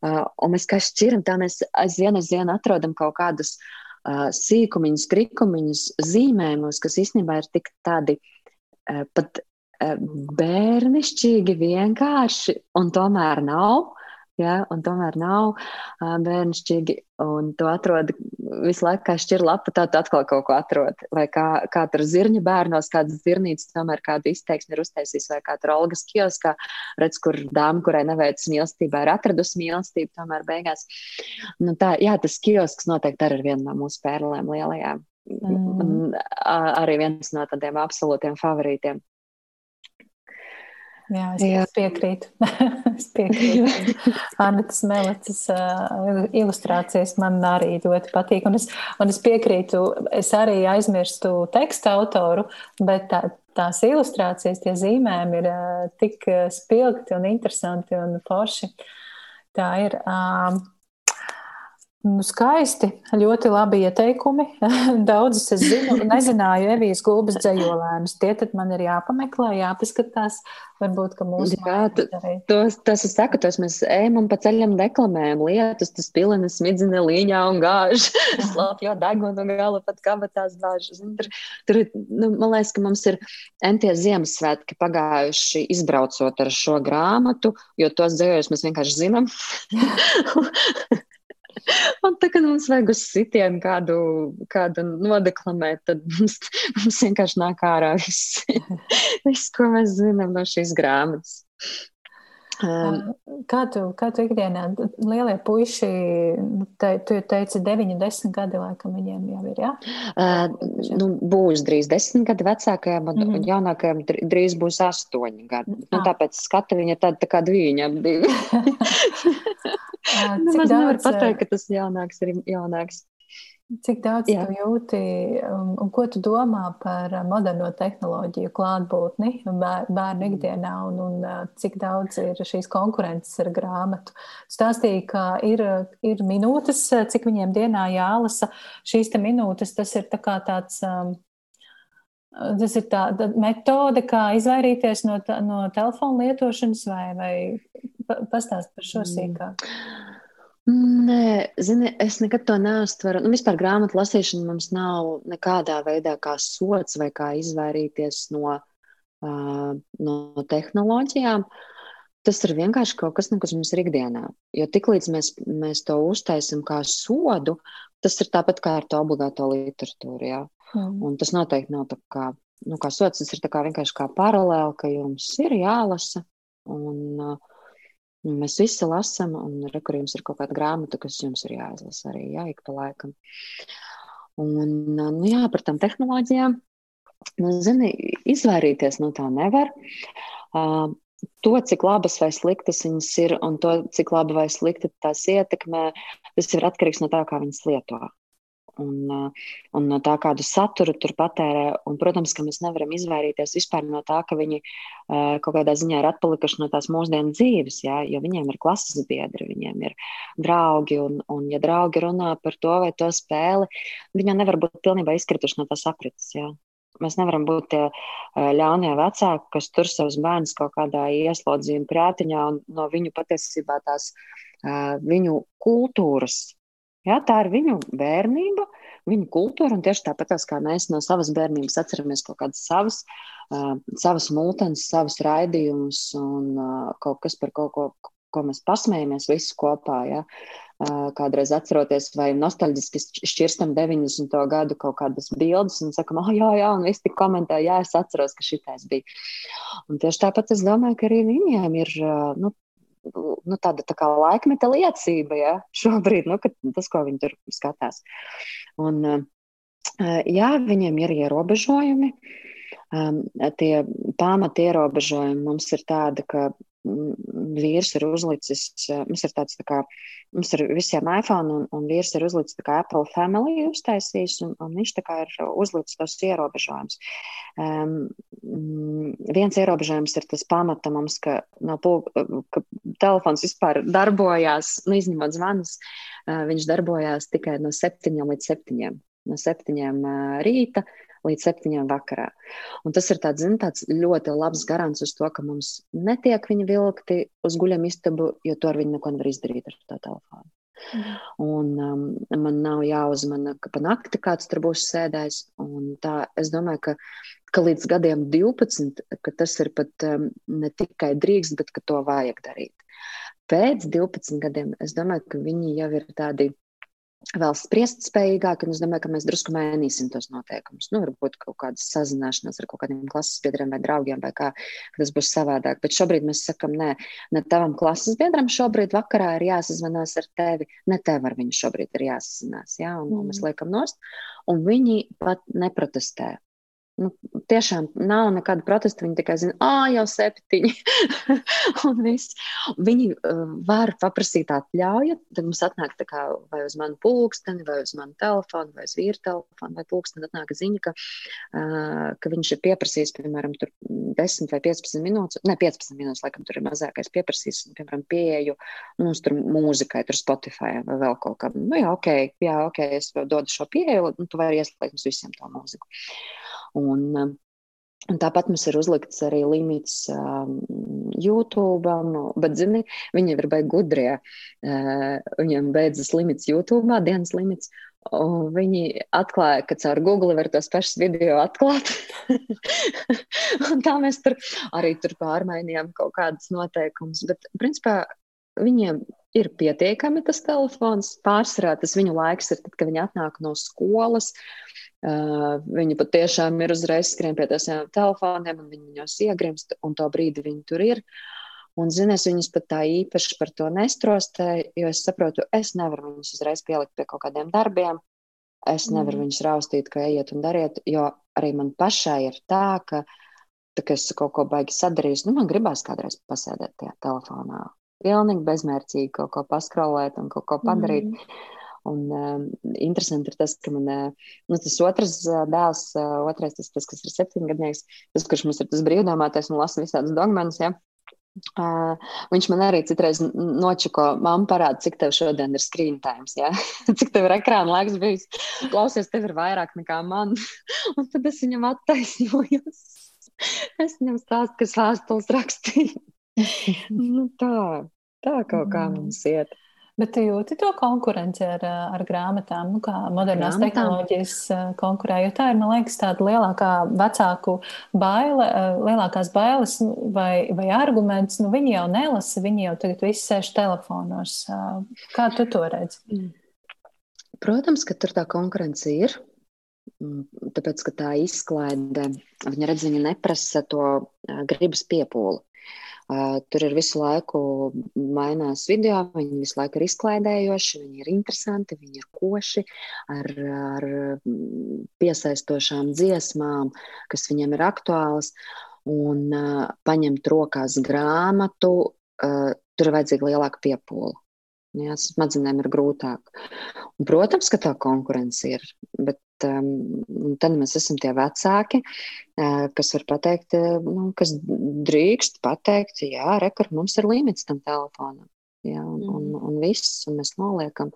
Un mēs kā šķiram, tā mēs aizvien aizvien atrodam kaut kādus sīkumiņus, krikumiņus zīmējumus, kas īstenībā ir tik tādi pat bērnišķīgi vienkārši, un tomēr nav. Ja, un tomēr nav bērnišķīgi, un tu atrod visu laiku, kā šķir lapa, tu atkal kaut ko atrod. Vai kā, kā tur zirņa bērnos, kādas zirnītes tomēr kādu izteiksmi ir uztaisījis, vai kā tur Olgas kioskā, redz, kur dāma, kurai neveicas mīlestībā, ir atradusi mīlestību, tomēr beigās. Nu, tā, jā, tas kiosks noteikti arī ir viena no mūsu pērlēm lielajām. Mm. Arī viens no tādiem absolūtiem favorītiem. Jā, es, Jā. piekrītu. es piekrītu. [laughs] Annetas Meleces uh, ilustrācijas man arī ļoti patīk. Un es, un es piekrītu, es arī aizmirstu teksta autoru, bet tā, tās ilustrācijas, tie zīmējumi ir uh, tik spilgti un interesanti un forši. Tā ir. Uh, Nu, skaisti, ļoti labi ieteikumi. [laughs] Daudzus es zinu, nezināju Evijas gulbas dzējolēnus. Tie tad man ir jāpameklē, jāpaskatās. Varbūt, ka mūsu Jā, tos, tas es saku, tos mēs ejam un pa ceļam deklamējam lietus, tas pilina smidzina līņā un gāž. [laughs] Slāpjo degunu un gala pat kabatās bāž. Tur, tur, nu, man liekas, ka mums ir entie Ziemassvētki pagājuši izbraucot ar šo grāmatu, jo tos dzējos mēs vienkārši zinām. [laughs] [laughs] Un tā, kad mums vajag uz sitienu kādu, kādu nodeklamēt, tad mums, mums vienkārši nāk ārā viss, [laughs] viss, ko mēs zinām no šīs grāmatas. Um, kā tu, kā tu ikdienā, lielie puiši, nu, te, tu teici, 9, 10 gadi, laikam viņiem jau ir, jā? Uh, nu, būs drīz 10 gadi vecākajam, un, mm -hmm. un jaunākajam drīz būs 8 gadi. Nu, ah. tāpēc skata viņa tāda tā kā diviņa bija. [laughs] [laughs] Nemaz nevar pateikt, ka tas jaunāks ir jaunāks. Cik daudz Jā. tu jūti un, un ko tu domā par moderno tehnoloģiju klātbūtni bērnu mm. ikdienā un, un cik daudz ir šīs konkurences ar grāmatu? Stāstīja, ka ir, ir minūtes, cik viņiem dienā jālasa. Šīs te minūtes, tas ir tā kā tāds. Tas ir tāda metode, kā izvairīties no, no telefona lietošanas, vai, vai pastāst par šo mm. sīkāk. Nē, zini, es nekad to neuztveru. Nu, vispār grāmatu lasīšana mums nav nekādā veidā kā sots vai kā izvairīties no, uh, no tehnoloģijām. Tas ir vienkārši kaut kas, nu, kas mums ir ikdienā. Jo tiklīdz mēs, mēs to uztaisam kā sodu, tas ir tāpat kā ar to obligāto literatūru. Jā. Un tas noteikti nav tā kā, nu, kā sots, tas ir kā vienkārši kā paralēli, ka jums ir jālasa. Un, uh, Nu, mēs visi lasām, un rekurījums ir kaut kāda grāmata, kas jums ir jāizlasa arī jā, ik pa laikam. Un, nu, jā, par tām tehnoloģijām. Nu, zini, izvairīties no tā nevar. Uh, to, cik labas vai sliktas viņas ir, un to, cik labi vai slikti tās ietekmē, tas ir atkarīgs no tā, kā viņas lieto un, uh, un no tā, kādu saturu tur patērē. Un, protams, ka mēs nevaram izvairīties vispār no tā, ka viņi uh, kaut kādā ziņā ir atpalikuši no tās mūsdienu dzīves, jā, jo viņiem ir klases biedri, viņiem ir draugi, un, un ja draugi runā par to vai to spēli, viņi nevar būt pilnībā izkrituši no tās aprites. Jā. Mēs nevaram būt tie uh, ļaunie vecāki, kas tur savus bērnus kaut kādā ieslodzījuma krātiņā un no viņu patiesībā tās viņu kultūras Ja, tā ir viņu bērnība, viņu kultūra, tieši tāpat kā mēs no savas bērnības atceramies kaut kādas savas, uh, savas mūtens, savus raidījumus un uh, kaut kas par kaut ko, ko mēs pasmējamies visi kopā. Ja? Uh, kādreiz atceroties, vai nostalģiski šķirstam 90. gadu kaut kādas bildes un sakam, ah, oh, jā, jā, un visi tik komentē, jā, es atceros, ka šitais bija. Un tieši tāpat es domāju, ka arī viņiem ir nu, nu, tāda tā kā laikmeta liecība, ja, [laughs] šobrīd, nu, tas, ko viņi tur skatās. Un, Jā, viņiem ir ierobežojumi. Tie pamata ierobežojumi mums ir tādi, ka vīrs ir uzlicis, mums ir tāds tā kā, mums ir visiem iPhone, un, un vīrs ir uzlicis tā kā Apple Family uztaisījis, un, un viņš tā kā ir uzlicis tos ierobežojumus. Um, viens ierobežojums ir tas pamata mums, ka, no pulk, ka telefons vispār darbojās, nu, izņemot zvanus, uh, viņš darbojās tikai no septiņiem līdz septiņiem. No septiņiem uh, rīta līdz septiņiem vakarā. Un tas ir tāds, zin, tāds ļoti labs garants uz to, ka mums netiek viņi vilkti uz guļam istabu, jo to ar viņu neko nevar izdarīt ar to telefonu. Mm. Un um, man nav jāuzmana, ka pa nakti kāds tur būs sēdējis. Tā, es domāju, ka, ka līdz gadiem 12, ka tas ir pat um, ne tikai drīkst, bet ka to vajag darīt. Pēc 12 gadiem es domāju, ka viņi jau ir tādi vēl spriest spējīgāk, un es domāju, ka mēs drusku mainīsim tos noteikumus. Nu, varbūt kaut kādas sazināšanās ar kaut kādiem klases biedriem vai draugiem, vai kā tas būs savādāk. Bet šobrīd mēs sakam, nē, ne tavam klases biedram šobrīd vakarā ir jāsazvanās ar tevi, ne tev ar viņu šobrīd ir jāsazinās. Jā, un, un mēs mm. liekam nost, un viņi pat neprotestē. Nu, tiešām nav nekāda protesta. Viņi tikai zina, ah, jau septiņi. [laughs] un viss. Viņi uh, var paprasīt atļauju. Tad mums atnāk kā, vai uz manu pulksteni, vai uz manu telefonu, vai uz vīru telefonu, vai pulksteni. Atnāk ziņa, ka, uh, ka viņš ir pieprasījis, piemēram, 10 vai 15 minūtes. Ne, 15 minūtes, laikam, tur ir mazākais pieprasījis, piemēram, pieeju nu, tur mūzikai, tur Spotify vai vēl kaut kam. Nu, jā, ok, jā, ok, es dodu šo pieeju, un tu vari ieslēgt mums visiem to mūziku. Un, um, Un tāpat mums ir uzlikts arī limits um, YouTube, bet, zini, viņiem ir baigi gudrie. Uh, viņiem beidzas limits YouTube, dienas limits. Un viņi atklāja, ka caur Google var tos pašus video atklāt. [laughs] tā mēs tur arī tur pārmainījām kaut kādas noteikumus. Bet, principā, viņiem ir pietiekami tas telefons. Pārsvarā tas viņu laiks ir tad, kad viņi atnāk no skolas. Uh, Uh, viņi patiešām ir uzreiz skrien pie tiem telefoniem, un viņi viņos iegrimst, un to brīdi viņi tur ir. Un, zini, es viņus pat tā īpaši par to nestrostēju, jo es saprotu, es nevaru viņus uzreiz pielikt pie kaut kādiem darbiem. Es nevaru mm. viņus raustīt, ka ejiet un dariet, jo arī man pašai ir tā, ka, tā, ka es kaut ko baigi sadarīju. Nu, man gribās kādreiz pasēdēt tajā telefonā. Pilnīgi bezmērķīgi kaut ko paskrolēt un kaut ko padarīt. Mm. Un, uh, interesanti ir tas, ka man uh, nu, tas otrs uh, dēls, uh, otrais, tas, tas, kas ir septiņgadnieks, tas, kurš mums ir tas brīvdomātais un lasa visādus dogmenus. Ja? Uh, viņš man arī citreiz nočuko, mamma parāda, cik tev šodien ir screen time, ja? [laughs] cik tev ir ekrāna laiks bijis. Klausies, tev ir vairāk nekā man. [laughs] un tad es viņam attaisnojos. [laughs] es viņam stāstu, ka sāstuls rakstīju. nu, tā, tā kaut kā mm. mums iet. Bet tu jūti to konkurenci ar, ar grāmatām, nu, kā modernās grāmatām. tehnoloģijas eh, konkurē, jo tā ir, man liekas, tāda lielākā vecāku baile, eh, lielākās bailes nu, vai, vai arguments, nu viņi jau nelasa, viņi jau tagad visi sēž telefonos. Eh, kā tu to redzi? Mm. Protams, ka tur tā konkurence ir. Mm, tāpēc, ka tā izklaide, viņa redz, viņa neprasa to gribas piepūli. Tur ir visu laiku mainās video, viņi visu laiku ir izklaidējoši, viņi ir interesanti, viņi ir koši ar, ar piesaistošām dziesmām, kas viņiem ir aktuālas. Un uh, paņemt rokās grāmatu, uh, tur ir vajadzīga lielāka piepūle. Jā, smadzenēm ir grūtāk. Un, protams, ka tā konkurence ir, bet um, tad mēs esam tie vecāki, uh, kas var pateikt, uh, nu, kas drīkst pateikt, jā, rekord, mums ir limits tam telefonam. Jā, un, mm. un, un viss, un mēs noliekam.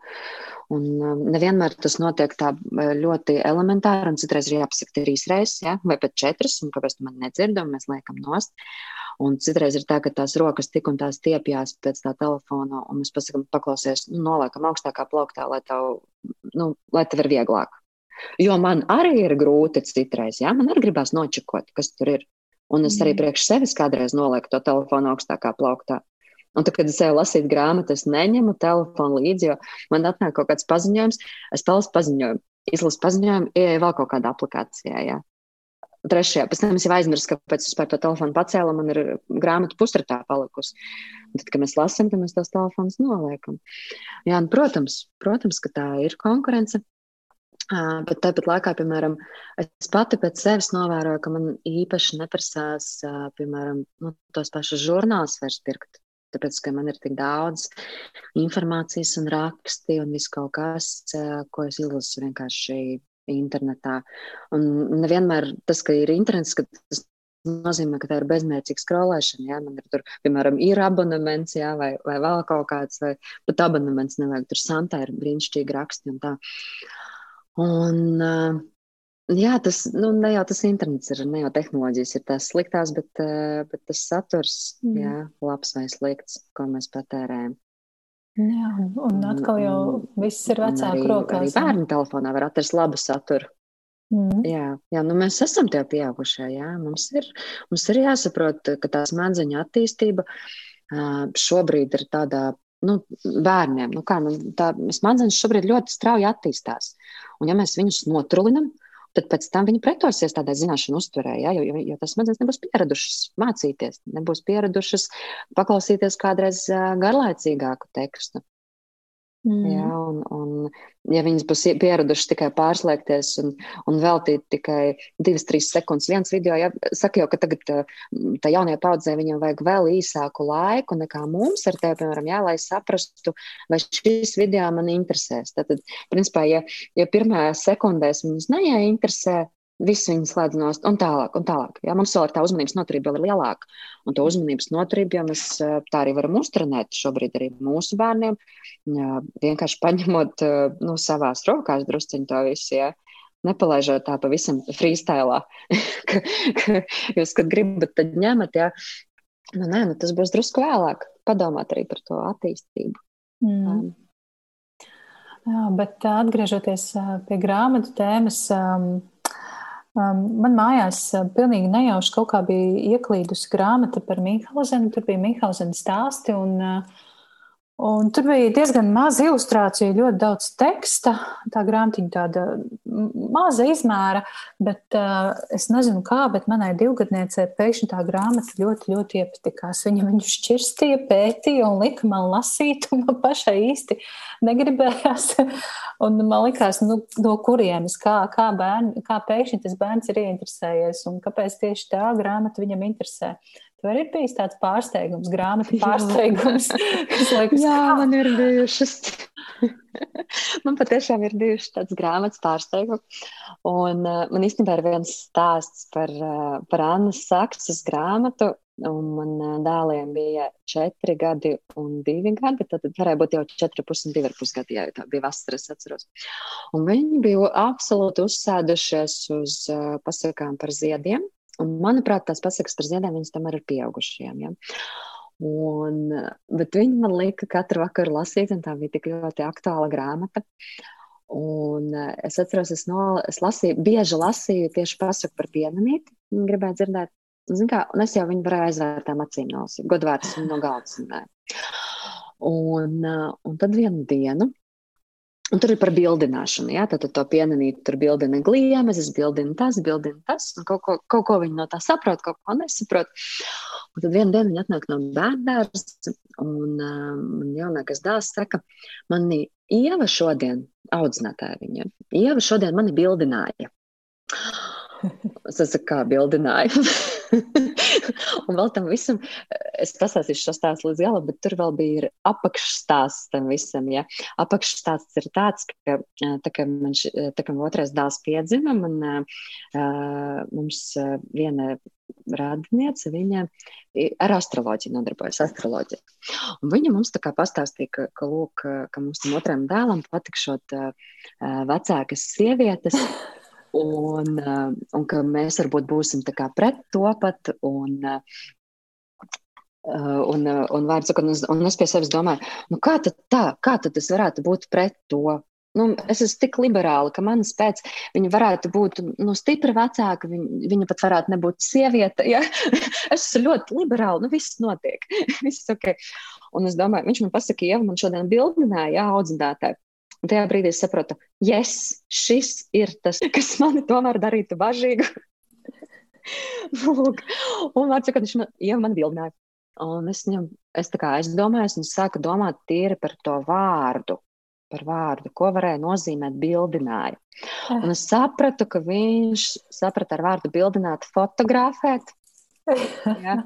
Un, um, nevienmēr tas notiek tā uh, ļoti elementāri, un citreiz ir jāpasaka trīs reizes, ja? vai pat četras, un kāpēc tu man nedzirdi, un mēs liekam nost. Un citreiz ir tā, ka tās rokas tik un tā stiepjas pēc tā telefona, un mēs pasakām, paklausies, nu, noliekam augstākā plauktā, lai tev, nu, lai tev ir vieglāk. Jo man arī ir grūti citreiz, ja man arī gribās nočakot, kas tur ir. Un es arī mm. priekš sevis kādreiz nolieku to telefonu augstākā plauktā. Un tad, kad es eju lasīt grāmatu, es neņemu telefonu līdzi, jo man atnāk kaut kāds paziņojums, es palasu paziņojumu, izlasu paziņojumu, ieeju vēl kaut kādā aplikācijā. Jā. Trešajā, pēc tam es jau aizmirsu, kāpēc es par to telefonu pacēlu, man ir grāmata pusratā palikusi. Un tad, kad mēs lasām, tad mēs tos telefonus noliekam. Jā, un, protams, protams, ka tā ir konkurence. Uh, bet tāpat laikā, piemēram, es pati pēc sevis novēroju, ka man īpaši neprasās, uh, piemēram, nu, tos pašus žurnālus vairs pirkt. Tāpēc, ka man ir tik daudz informācijas un raksti un viss kaut kas, uh, ko es izlasu vienkārši internetā. Un nevienmēr tas, ka ir internets, ka tas nozīmē, ka tā ir bezmērķīga skrolēšana. Jā, man ir tur, piemēram, ir abonements, jā, vai, vai vēl kaut kāds, vai pat abonements nevajag. Tur santā ir brīnišķīgi raksti un tā. Un, uh, jā, tas nu, ne jau tas internets ir, ne jau tehnoloģijas ir tās sliktās, bet, uh, bet tas saturs, mm. jā, labs vai slikts, ko mēs patērējam. Jā, un atkal jau viss ir vecāku arī, rokās. Arī bērnu telefonā var atrast labu saturu. Mm. Jā, jā nu mēs esam tie pieaugušie. Jā. Mums, ir, mums ir jāsaprot, ka tā smadzeņu attīstība šobrīd ir tādā nu, bērniem. Nu, kā, nu, tā smadzenes šobrīd ļoti strauji attīstās. Un, ja mēs viņus notrulinam, tad pēc tam viņi pretosies tādai zināšanu uztverē, ja, jo, jo, jo tas smadzenes nebūs pieradušas mācīties, nebūs pieradušas paklausīties kādreiz garlaicīgāku tekstu. Mm. Jā, un, un ja viņas būs pieradušas tikai pārslēgties un, un veltīt tikai divas, trīs sekundes viens video, ja, saka jau, ka tagad tā jaunajā paudzē viņam vajag vēl īsāku laiku nekā mums ar tevi, piemēram, jā, lai saprastu, vai šis video man interesēs. Tad, principā, ja, ja pirmajā sekundēs viņas neieinteresē, Viss viņas slēdz nost un tālāk, un tālāk. Jā, mums vēl ir tā uzmanības noturība vēl ir lielāka. Un to uzmanības noturību, ja mēs tā arī varam uztrenēt šobrīd arī mūsu bērniem, jā, vienkārši paņemot nu, savās rokās drusciņu to visu. Jā. Nepalaižot tā pavisam freestylā, [laughs] ka, ka jūs, kad gribat, tad ņemat, jā. Nu, nē, nu, tas būs drusku vēlāk. Padomāt arī par to attīstību. Mm. Jā, bet atgriežoties pie grāmatu tēmas, Um, man mājās uh, pilnīgi nejauši kaut kā bija ieklīdusi grāmata par Mīnhauzenu. Tur bija Mīnhauzena stāsti. Un, uh, Un tur bija diezgan maz ilustrāciju, ļoti daudz teksta. Tā grāmatiņa tāda maza izmēra, bet uh, es nezinu kā, bet manai divgadniecei pēkšņi tā grāmata ļoti, ļoti iepatikās. Viņa viņu šķirstīja, pētīja un lika man lasīt, un man pašai īsti negribējās. [laughs] un man likās, nu, no kurienes, kā, kā, bērni, kā pēkšņi tas bērns ir ieinteresējies un kāpēc tieši tā grāmata viņam interesē. Tur ir bijis tāds pārsteigums, grāmatu pārsteigums. [laughs] liekas, Jā, kā? man ir bijušas. [laughs] man patiešām ir bijušas tādas grāmatas pārsteigums. Un uh, man īstenībā ir viens stāsts par, uh, par Annas Saksas grāmatu. Un man uh, dēliem bija četri gadi un divi gadi. Tad varēja būt jau četri pus un divi ar pus gadi, ja tā bija vasara, es atceros. Un viņi bija absolūti uzsēdušies uz uh, pasakām par ziediem Un, manuprāt, tās pasakas par ziediem viņas tomēr ir pieaugušiem. Ja? Un, bet viņi man lika katru vakaru lasīt, un tā bija tik ļoti aktuāla grāmata. Un es atceros, es, no, es lasīju, bieži lasīju tieši pasaku par pienamīti. Gribēju dzirdēt, zin kā, un es jau viņu varēju aizvērtām acīm nolasīt, godvārds no galdas. Un, un tad vienu dienu Un tur ir par bildināšanu. Ja? Tad, tad to pienenīt, tur bildina gliemežs, bildina tas, bildina tas. Kaut ko, kaut ko viņi no tā saprot, kaut ko nesaprot. Un tad vienā dienā viņi atnāk no bērnās, un um, man jaunākais dēls saka, man Ieva šodien, audzinātāja viņa, Ieva šodien mani bildināja. Es saku, kā bildināju. [laughs] [laughs] un vēl tam visam, es pastāstīšu šo stāstu līdz galam, bet tur vēl bija apakšstāsts tam visam. Ja? Apakšstāsts ir tāds, ka tā kā man, tā kā otrais dēls piedzima, man, uh, mums viena radiniece, viņa ar astroloģiju nodarbojas. Astroloģiju. Un viņa mums tā kā pastāstīja, ka, ka, lūk, ka mums tam otram dēlam patikšot uh, vecākas sievietes [laughs] un, eh, un ka mēs varbūt būsim pret to pat. Un, eh, un, un, vārds, un, un es pie sevis domāju, nu kā tad tā, kā tad tas varētu būt pret to? Nu, es esmu tik liberāla, ka manas pēc viņa varētu būt nu, stipra vecāka, viņa, viņa pat varētu nebūt sieviete. Ja? [laughs] es esmu ļoti liberāla, nu viss notiek. [laughs] viss okay. Un es domāju, viņš man pasaka, ja man šodien bildināja, jā, audzinātāji. Un tajā brīdī es saprotu, yes, šis ir tas, [laughs] kas mani tomēr darītu bažīgu. [laughs] Lūk, un vārds, kad viņš man, ja man bildināja. Un es viņam, es tā kā aizdomājos un sāku domāt tīri par to vārdu. par vārdu, ko varēja nozīmēt bildināja. Un es sapratu, ka viņš saprata ar vārdu bildināt, fotografēt. [laughs] Ja?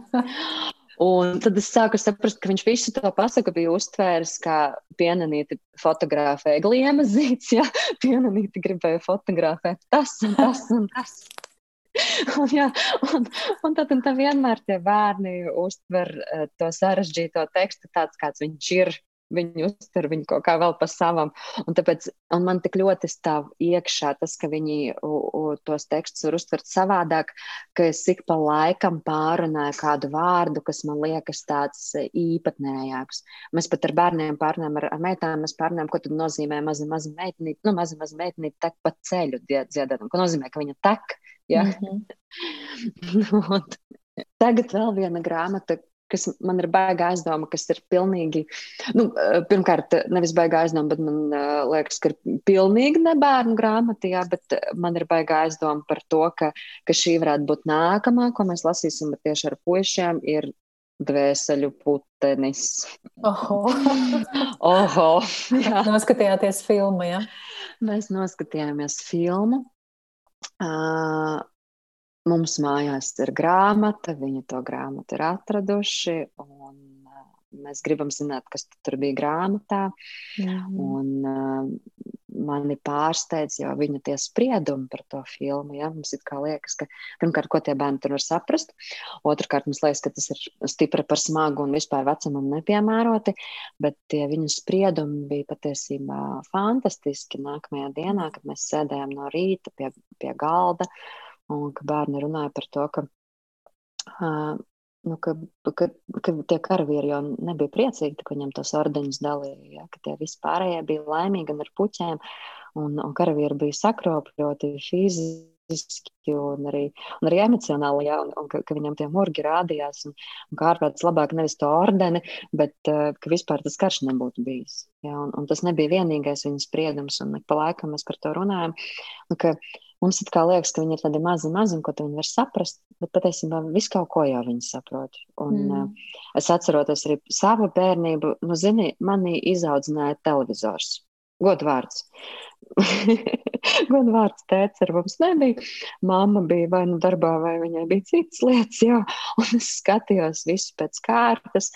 Un tad es sāku saprast, ka viņš visu to pasaku bija uztvēris kā pienanīti fotografē gliemas zīts, ja [laughs] pienanīti gribēja fotografēt tas un tas un tas. [laughs] un, jā, un, un tad un vienmēr tie bērni uztver uh, to sarežģīto tekstu tāds, kāds viņš ir viņi uztver viņu kaut kā vēl pa savam. Un tāpēc un man tik ļoti stāv iekšā tas, ka viņi u, u, tos tekstus var uztvert savādāk, ka es ik pa laikam pārunāju kādu vārdu, kas man liekas tāds īpatnējāks. Mēs pat ar bērniem pārnām, ar, ar meitām, mēs pārnām, ko tad nozīmē maza, maza meitnīte, nu, maza, maza meitnīte tek pa ceļu dziedāt, ko nozīmē, ka viņa tek. Ja? [laughs] Mm -hmm. Tagad vēl viena grāmata, kas man ir baigā aizdoma, kas ir pilnīgi, nu, eh, pirmkārt, nevis baigā aizdoma, bet man uh, liekas, ka ir pilnīgi ne bērnu grāmata, jā, bet man ir baigā aizdoma par to, ka, ka šī varētu būt nākamā, ko mēs lasīsim, tieši ar puišiem ir dvēseļu putenis. Oho! [laughs] Oho jā. [laughs] Noskatījāties filmu, jā? Mēs noskatījāmies filmu. Uh, Mums mājās ir grāmata, viņi to grāmatu ir atraduši, un uh, mēs gribam zināt, kas tur bija grāmatā. Mm. Un, uh, mani pārsteidz jau viņa tie spriedumi par to filmu. Ja? Mums liekas, ka pirmkārt, ko tie bērni tur var saprast, otrkārt, mums liekas, ka tas ir stipri par smagu un vispār vecumam nepiemēroti, bet tie viņu spriedumi bija patiesībā fantastiski. Nākamajā dienā, kad mēs sēdējām no rīta pie, pie galda, un ka bērni runāja par to, ka, uh, nu, ka, ka, ka tie karavīri jau nebija priecīgi, ka viņam tos ordeņus dalīja, ja, ka tie vispārējie bija laimīgi un ar puķēm, un, un karavīri bija sakropļoti fiziski un arī, un arī emocionāli, ja, un, un ka, ka viņam tie murgi rādījās, un, un kā ārpēc labāk nevis to ordeni, bet uh, ka vispār tas karš nebūtu bijis. Ja, un, un tas nebija vienīgais viņas spriedums, un pa laikam mēs par to runājam, un ka Mums it kā liekas, ka viņi ir tādi mazi, mazi, un ko viņi var saprast, bet patiesībā visu kaut ko jau viņi saprot. Un, mm. uh, es atceros arī savu bērnību, nu, zini, manī izaudzināja televizors. Godvārds. [laughs] Godvārds tēvs ar mums nebija. Māma bija vai nu darbā, vai viņai bija citas lietas, jā. Un es skatījos visu pēc kārtas.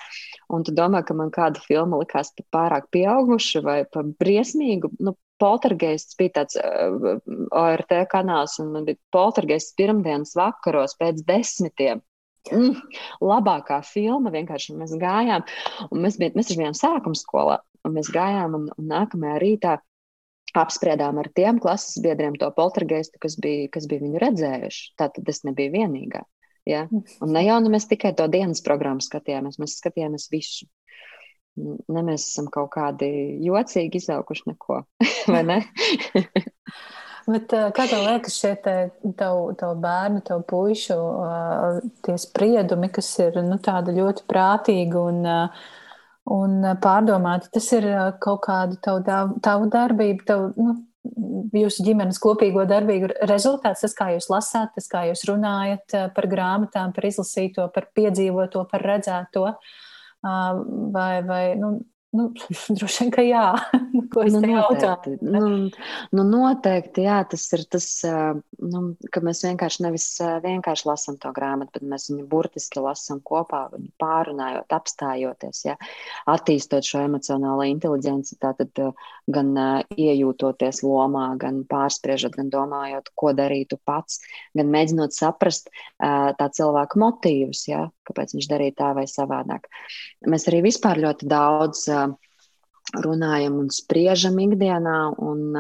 Un tu domā, ka man kāda filma likās pat pārāk pieauguša vai pa briesmīgu. Nu, Poltergeists bija tāds uh, ORT kanāls, un man bija poltergeists pirmdienas vakaros pēc desmitiem. Mm, labākā filma vienkārši mēs gājām, mēs, bij, mēs bijām sākuma skolā, un mēs gājām, un, un nākamajā rītā apspriedām ar tiem klases biedriem to poltergeistu, kas bija, kas bija viņu redzējuši. Tātad es nebiju vienīgā. Ja? Un ne jau nu mēs tikai to dienas programmu skatījāmies, mēs skatījāmies visu ne mēs esam kaut kādi jocīgi izauguši neko, [laughs] vai ne? [laughs] Bet, kā tev liekas, šie te, tavu, tavu bērnu, tavu puišu tie spriedumi, kas ir nu, tādi ļoti prātīgi un, un pārdomāti, tas ir kaut kāda tavu, tavu darbību, tavu, nu, jūsu ģimenes kopīgo darbību rezultāts, tas, kā jūs lasāt, tas, kā jūs runājat par grāmatām, par izlasīto, par piedzīvoto, par redzēto. Uh, vai, vai nu, Nu, [laughs] droši vien, ka jā, [laughs] ko es nu, jautāju. Nu, nu, noteikti, jā, tas ir tas, nu, ka mēs vienkārši nevis vienkārši lasām to grāmatu, bet mēs viņu burtiski lasām kopā, pārunājot, apstājoties, jā, attīstot šo emocionālo inteliģenci, tātad gan iejūtoties lomā, gan pārspriežot, gan domājot, ko darītu pats, gan mēģinot saprast tā cilvēka motīvus, jā, kāpēc viņš darīja tā vai savādāk. Mēs arī vispār ļoti daudz runājam un spriežam ikdienā. Un,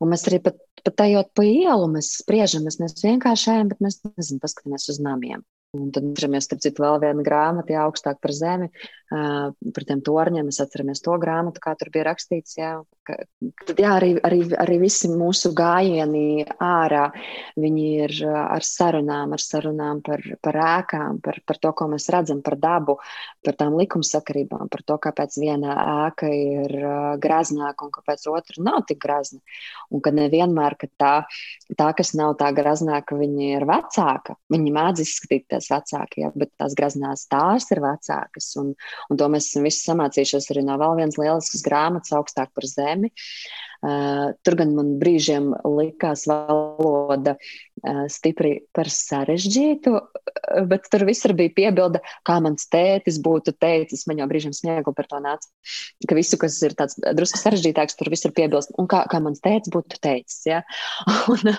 un mēs arī pat, pat ejot pa ielu, mēs spriežam, mēs nevis vienkārši ejam, bet mēs nezinu, paskatāmies uz namiem. Un tad atceramies, starp citu, vēl viena grāmata, jā, augstāk par zemi, uh, par tiem torņiem. Mēs atceramies to grāmatu, kā tur bija rakstīts. Jā, ka, tad, jā arī, arī, arī visi mūsu gājieni ārā, viņi ir ar sarunām, ar sarunām par, par ēkām, par, par to, ko mēs redzam, par dabu, par tām likumsakarībām, par to, kāpēc viena ēka ir graznāka un kāpēc otra nav tik grazna. Un ka nevienmēr, ka tā, tā, kas nav tā graznāka, viņa ir vecāka, viņi mēdz izskatīties bijušās vecāki, ja, bet tās graznās tās ir vecākas. Un, un to mēs esam visi samācījušies arī no vēl vienas lieliskas grāmatas augstāk par zemi. Uh, tur gan man brīžiem likās valoda uh, stipri par sarežģītu, bet tur visur bija piebilda, kā mans tētis būtu teicis. Man jau brīžiem sniegli par to nāca, ka visu, kas ir tāds drusku sarežģītāks, tur visur piebilst, un kā, kā mans tētis būtu teicis. Ja? [laughs] un,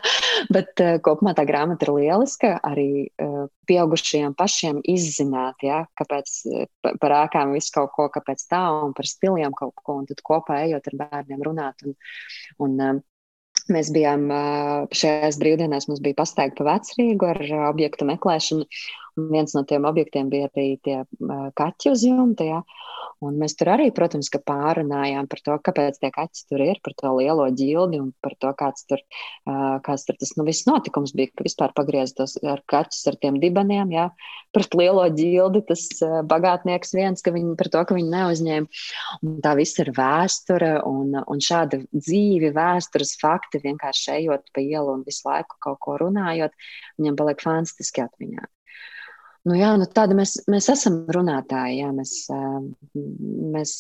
bet kopumā tā grāmata ir lieliska, arī pieaugušajiem pašiem izzināt, ja? kāpēc par ēkām visu kaut ko, kāpēc tā, un par stiliem kaut ko, un tad kopā ejot ar bērniem runāt. Un, un, Mēs bijām šajās brīvdienās, mums bija pastaigta pa vecrīgu ar objektu meklēšanu, un viens no tiem objektiem bija arī tie kaķi uz jumta. Ja? Un mēs tur arī, protams, pārunājām par to, kāpēc tie kaķi tur ir, par to lielo ģildi un par to, kāds tur, kāds tur tas nu, viss notikums bija, vispār pagrieztos ar kaķus ar tiem dibeniem, jā, par lielo ģildi, tas bagātnieks viens, ka viņi par to, ka viņi neuzņēma. Un tā viss ir vēsture un, un šāda dzīvi vēstures fakti vienkārši ejot pa ielu un visu laiku kaut ko runājot, viņam paliek fantastiski atmiņā. Nu, jā, nu tāda mēs, mēs esam runātāji. Jā, mēs, mēs,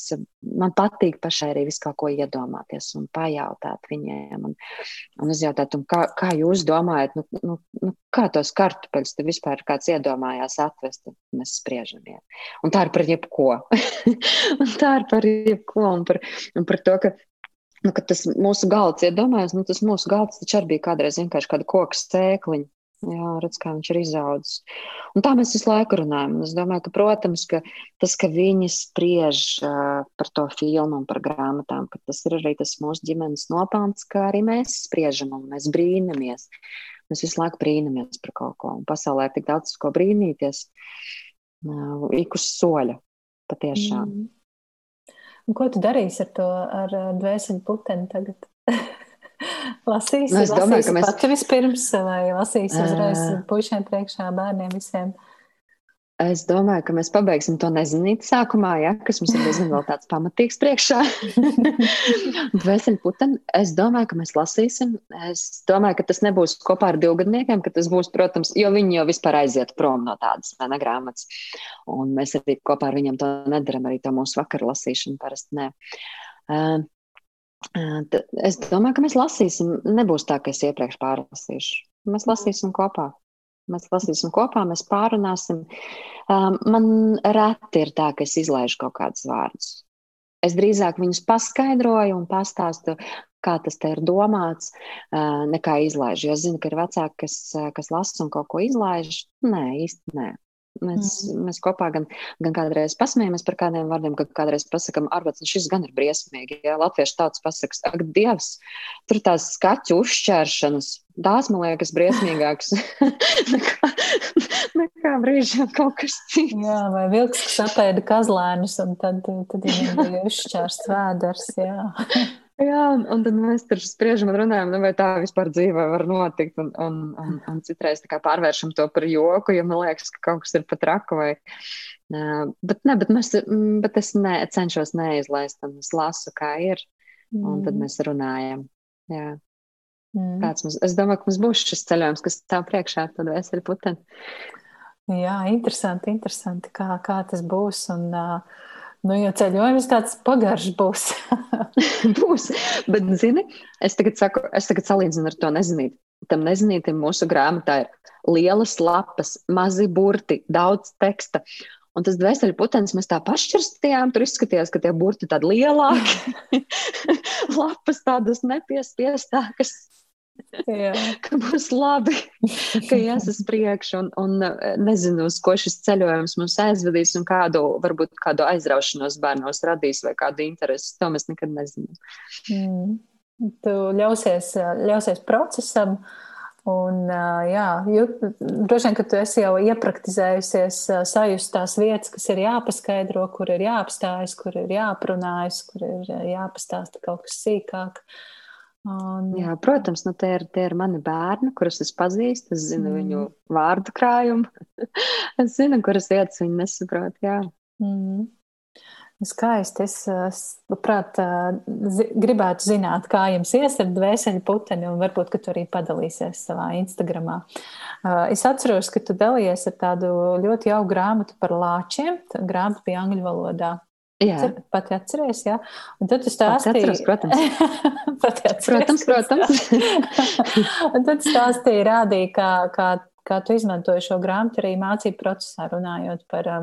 man patīk pašai arī visu kaut ko iedomāties un pajautāt viņiem. Un, un uzjautāt, un kā, kā jūs domājat, nu, nu, nu, kā tos kartupeļus te vispār kāds iedomājās atvest, mēs spriežam. Jā. Un tā ir par jebko. [laughs] tā ir par jebko un par, un par to, ka nu, tas mūsu galds, iedomājieties, nu, tas mūsu galds taču arī bija kādreiz vienkārši kāda koka sēkliņa. Jā, redz, kā viņš ir izaudzis. Un tā mēs visu laiku runājam. Un es domāju, ka, protams, ka tas, ka viņi spriež uh, par to filmu un par grāmatām, ka tas ir arī tas mūsu ģimenes nopelns, kā arī mēs spriežam un mēs brīnamies. Mēs visu laiku brīnamies par kaut ko. Un pasaulē ir tik daudz ko brīnīties. Uh, ik uz soļa. Patiešām. Mm. Un ko tu darīsi ar to ar dvēseli puteni tagad? [laughs] Lasīsi, nu, es domāju, ka mēs pati vispirms vai lasīsi uzreiz uh, puišiem priekšā, bērniem visiem. Es domāju, ka mēs pabeigsim to nezinīt sākumā, ja, kas mums ir diezgan vēl tāds pamatīgs priekšā. [laughs] Dvēseli puteni, es domāju, ka mēs lasīsim. Es domāju, ka tas nebūs kopā ar divgadniekiem, ka tas būs, protams, jo viņi jau vispār aiziet prom no tādas ne grāmatas. Un mēs arī kopā ar viņiem to nedaram, arī to mūsu vakar lasīšanu parasti nē. Uh, Es domāju, ka mēs lasīsim. Nebūs tā, ka es iepriekš pārlasīšu. Mēs lasīsim kopā. Mēs lasīsim kopā, mēs pārunāsim. Man reti ir tā, ka es izlaižu kaut kādus vārdus. Es drīzāk viņus paskaidroju un pastāstu, kā tas te ir domāts, nekā izlaižu. Jo es zinu, ka ir vecāki, kas, kas lasa un kaut ko izlaiž. Nē, īsti nē. Mēs, mm. mēs kopā gan, gan kādreiz pasmējamies par kādiem vārdiem, gan kādreiz pasakām, ārvalsts, šis gan ir briesmīgi. Ja latviešu tauts pasakas, ak, Dievs, tur tās skaķu uzšķēršanas, tās man liekas briesmīgākas [laughs] nekā, nekā brīžiem kaut kas cits. Jā, vai vilks, kas apēda kazlēnus, un tad, tad viņam bija [laughs] uzšķērsts vēders, jā. Jā, un, tad mēs tur spriežam un runājam, nu, vai tā vispār dzīvē var notikt. Un, un, un, un citreiz pārvēršam to par joku, jo man liekas, ka kaut kas ir pat raku. Vai, uh, bet, ne, bet, mēs, bet es ne, cenšos neizlaist, un es lasu, kā ir. Un tad mm. mēs runājam. Jā. Mm. Mums, es domāju, ka mums būs šis ceļojums, kas stāv priekšā, tad veseli puteni. Jā, interesanti, interesanti, kā, kā tas būs. Un, uh, Nu, jo ceļojums tāds pagaršs būs. [laughs] būs. Bet, zini, es tagad, saku, es tagad salīdzinu ar to nezinīt. Tam nezinītam mūsu grāmatā ir lielas lapas, mazi burti, daudz teksta. Un tas dvēseli putenis mēs tā pašķirstījām. Tur izskatījās, ka tie burti tādi lielāki, [laughs] [laughs] lapas tādas nepiespiestākas. [laughs] ka būs labi, ka ies uz priekšu un, un e, nezinu, uz ko šis ceļojums mums aizvedīs un kādu, varbūt kādu aizraušanos bērnos radīs vai kādu interesi. To mēs nekad nezinām. Mm. Tu ļausies, ļausies procesam. Un, jā, jūt, droši vien, ka tu esi jau iepraktizējusies sajust tās vietas, kas ir jāpaskaidro, kur ir jāapstājas, kur ir jāprunājas, kur ir jāpastāsta kaut kas sīkāk. Uh, Un... Jā, protams, nu, tie, ir, tie ir mani bērni, kurus es pazīstu. Es zinu mm. viņu vārdu krājumu. [laughs] es zinu, kuras vietas viņi nesaprot. Jā. Mm. Skaisti. Es labprāt gribētu zināt, kā jums ies ar dvēseli puteni, un varbūt, ka tu arī padalīsies savā Instagramā. Es atceros, ka tu dalījies ar tādu ļoti jauku grāmatu par lāčiem. Tā grāmata bija angļu valodā. Jā. Pat atceries, jā. Un tad tu stāstīji. Atceros, protams. [laughs] Pat atceries. Protams, protams. un tad stāstīji, rādīja, kā, kā, kā tu izmantoji šo grāmatu arī mācību procesā, runājot par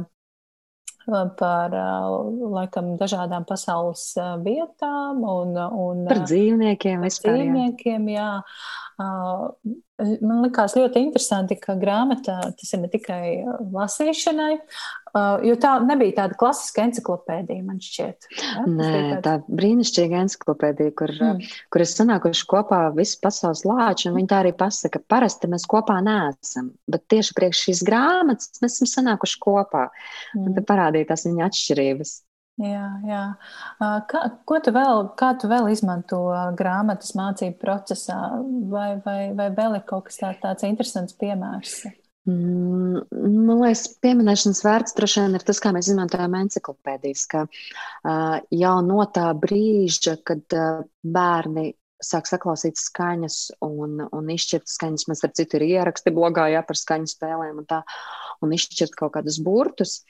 par laikam, dažādām pasaules vietām un, un par dzīvniekiem. Par vispār, dzīvniekiem jā. Jā. Man likās ļoti interesanti, ka grāmatā tas ir ne tikai lasīšanai, jo tā nebija tāda klasiska encyklopēdija, man šķiet. Ja? Nē, tāda... tā brīnišķīga encyklopēdija, kur, mm. kur es sanākuši kopā visu pasaules lāču, un viņi tā arī pasaka, parasti mēs kopā neesam, bet tieši priekš šīs grāmatas mēs esam sanākuši kopā. Mm. Un te parādīja tās viņa atšķirības. Jā, jā. Kā, ko tu vēl, kā tu vēl izmanto grāmatas mācību procesā? Vai, vai, vai vēl ir kaut kas tā, tāds interesants piemērs? Mm, man liekas, pieminēšanas vērts droši vien ir tas, kā mēs izmantojam enciklopēdijas. Ka, uh, jau no tā brīža, kad uh, bērni sāk saklausīt skaņas un, un izšķirt skaņas. Man, starp citu, ir ieraksti blogā jā, par skaņu spēlēm un tā, un izšķirt kaut kādus burtus.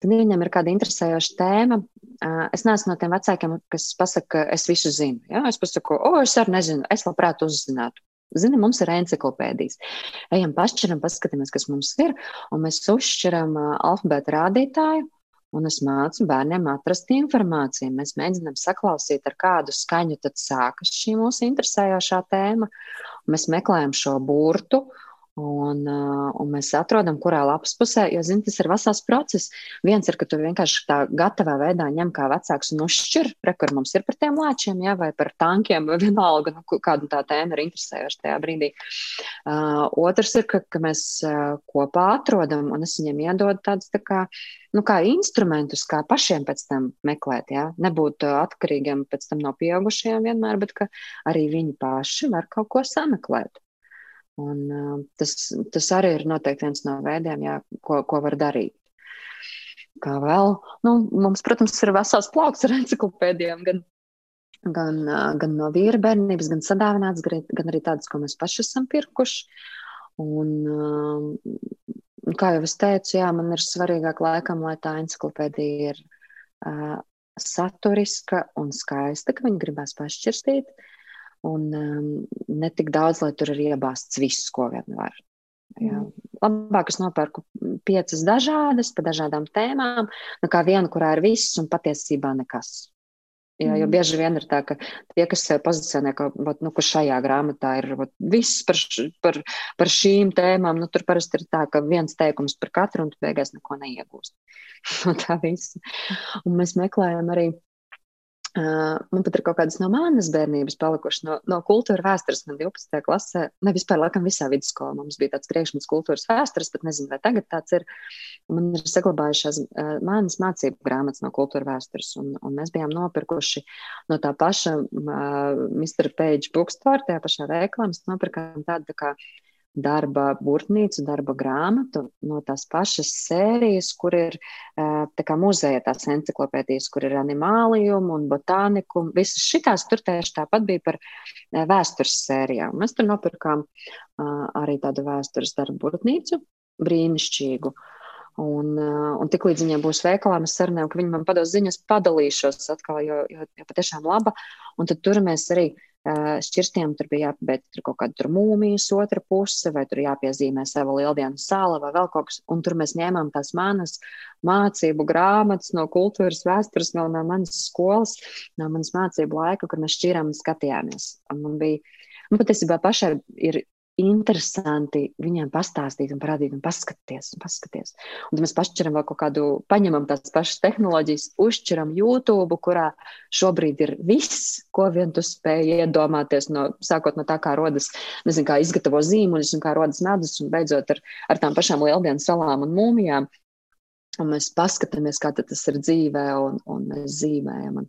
Tad viņam ir kāda interesējoša tēma. Es neesmu no tiem vecākiem, kas pasaka, ka es visu zinu. Jā? Es pasaku, o, es arī nezinu, es labprāt uzzinātu. Zini, mums ir encyklopēdijas. Ejam, pašķiram, paskatāmies, kas mums ir, un mēs uzšķiram alfabēta rādītāju un es mācu bērniem atrast informāciju. Mēs mēģinām saklausīt, ar kādu skaņu tad sākas šī mūsu interesējošā tēma. Mēs meklējam šo burtu, uh, un mēs atrodam, kurā lapas pusē, jo, zini, tas ir vesels process. Viens ir, ka tu vienkārši tā gatavā veidā ņem kā vecāks un uzšķir, re, kur mums ir par tiem lēčiem, ja, vai par tankiem, vai vienalga, nu, kāda tā tēma ir interesējoša tajā brīdī. Uh, otrs ir, ka, ka mēs uh, kopā atrodam, un es viņiem iedodu tādus tā kā, nu, kā instrumentus, kā pašiem pēc tam meklēt, ja. Nebūt atkarīgiem pēc tam no pieaugušajiem vienmēr, bet ka arī viņi paši var kaut ko sameklēt. Un, tas, tas arī ir noteikti viens no veidiem, jā, ko, ko var darīt. Kā vēl? Nu, mums, protams, ir vesels plauks ar [laughs] encyklopēdijām, gan, gan, gan no vīra bērnības, gan sadāvināts, gan, arī tādas, ko mēs paši esam pirkuši. Un, kā jau es teicu, jā, man ir svarīgāk laikam, lai tā encyklopēdija ir saturiska un skaista, ka viņi gribēs pašķirstīt. Uh, un um, ne tik daudz, lai tur ir iebāzts viss, ko vien var. Jā. Mm. Labāk es nopērku piecas dažādas, pa dažādām tēmām, nekā vienu, kurā ir viss un patiesībā nekas. Jā, jo mm. bieži vien ir tā, ka tie, kas sev pozicionē, ka, vat, nu, ka šajā grāmatā ir vat, viss par, par, par šīm tēmām, nu, tur parasti ir tā, ka viens teikums par katru un tu beigās neko neiegūst. [laughs] no tā viss. Un mēs meklējam arī Man pat ir kaut kādas no manas bērnības palikušas, no, no kultūra vēstures. Man 12. klasē, ne vispār, laikam, visā vidusskolā mums bija tāds priekšmets kultūras vēstures, bet nezinu, vai tagad tāds ir. Man ir saglabājušās uh, manas mācību grāmatas no kultūra vēstures, un, un mēs bijām nopirkuši no tā paša uh, Mr. Page bookstore, tajā pašā veiklā. Mēs nopirkām tādu tā kā darba burtnīcu, darba grāmatu no tās pašas sērijas, kur ir tā muzeja tās enciklopēdijas, kur ir animālijumi un botānikumi. Visas šitās tur tieši tāpat bija par vēstures sērijām. Mēs tur nopirkām arī tādu vēstures darba burtnīcu, brīnišķīgu. Un, un tik līdz viņiem būs veikalā, mēs sarunājam, ka viņi man pados ziņas, padalīšos atkal, jo, jo, jo patiešām laba. Un tad tur mēs arī uh, šķirstiem tur bija jāpabeidz tur kaut kāda mūmijas otra puse, vai tur jāpiezīmē sava lieldienu sāla vai vēl kaut kas. Un tur mēs ņēmām tās manas mācību grāmatas no kultūras vēstures, vēl no manas skolas, no manas mācību laika, kur mēs šķirām un skatījāmies. Un man bija, man patiesībā pašai ir interesanti viņiem pastāstīt un parādīt, un paskatīties, un paskatīties. Un tad mēs pašķiram vēl kaut kādu, paņemam tās pašas tehnoloģijas, uzšķiram YouTube, kurā šobrīd ir viss, ko vien tu spēj iedomāties, no, sākot no tā, kā rodas, nezinu, kā izgatavo zīmuļus un kā rodas medus, un beidzot ar, ar tām pašām lieldienu salām un mūmijām. Un mēs paskatāmies, kā tas ir dzīvē, un, un mēs zīmējam. Un,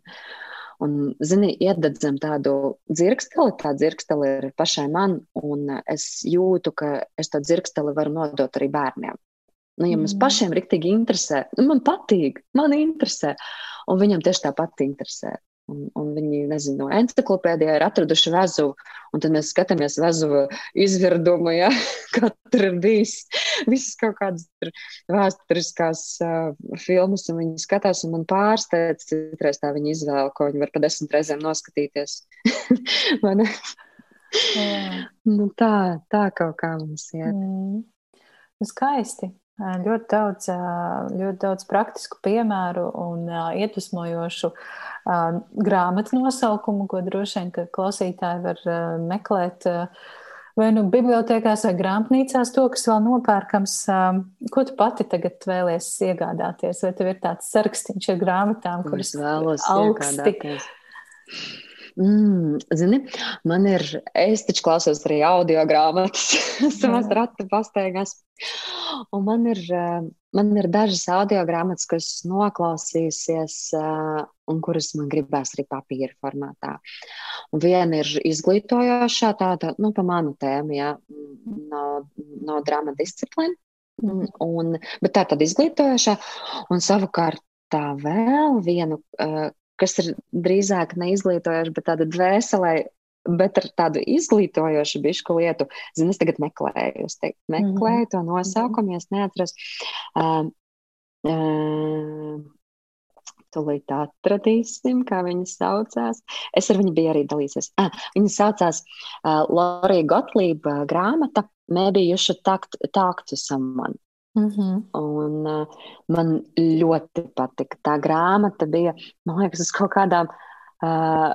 Un, zini, iededzam tādu dzirksteli, tā dzirksteli ir pašai man, un es jūtu, ka es to dzirksteli varu nodot arī bērniem. Nu, ja mums mm. pašiem rīktīgi interesē, nu, man patīk, man interesē. un viņam tieši tāpat interesē. Un, un viņi, nezinu, no encyklopēdijā ir atraduši vezuvu, un tad mēs skatāmies vezuvu izvirdumu, ja, [laughs] tur ir bijis visas kaut kādas vēsturiskās uh, filmas, un viņi skatās, un man pārsteidz citreiz tā viņa izvēle, ko viņi var pa desmit reizēm noskatīties. [laughs] nu, tā, tā kaut kā mums ir. Mm. Skaisti. Ļoti daudz, ļoti daudz praktisku piemēru un iedvesmojošu grāmatu nosaukumu, ko droši vien klausītāji var meklēt vai nu bibliotekās vai grāmatnīcās, to, kas vēl nopērkams. Ko tu pati tagad vēlies iegādāties? Vai tev ir tāds sarakstīns ar grāmatām, kuras vēlos augsti? Iegādāties. Mm, zini, man ir, es taču klausos arī audio grāmatas, [laughs] savās ratu pastaigās. Un man ir, eh, man ir dažas audio grāmatas, kas noklausījusies eh, un kuras man gribēs arī papīra formātā. Un viena ir izglītojošā, tāda, nu, pa manu tēmu, jā, no, no drama disciplīna. Mm. Un, bet tā tad izglītojošā, un savukārt tā vēl vienu, eh, kas ir drīzāk neizglītojoša, bet tāda dvēselē, bet ar tādu izglītojošu bišku lietu. Zini, es tagad meklēju, es teiktu, meklēju mm -hmm. to nosaukumu, ja neatceros. Uh, uh, Tūlīt atradīsim, kā viņa saucās. Es ar viņu biju arī dalīsies. Ah, viņa saucās uh, Lorija Gotlība grāmata Maybe you should talk, talk to someone. Mm -hmm. Un, uh, man ļoti patika. Tā grāmata bija, man liekas, uz kaut kādām uh,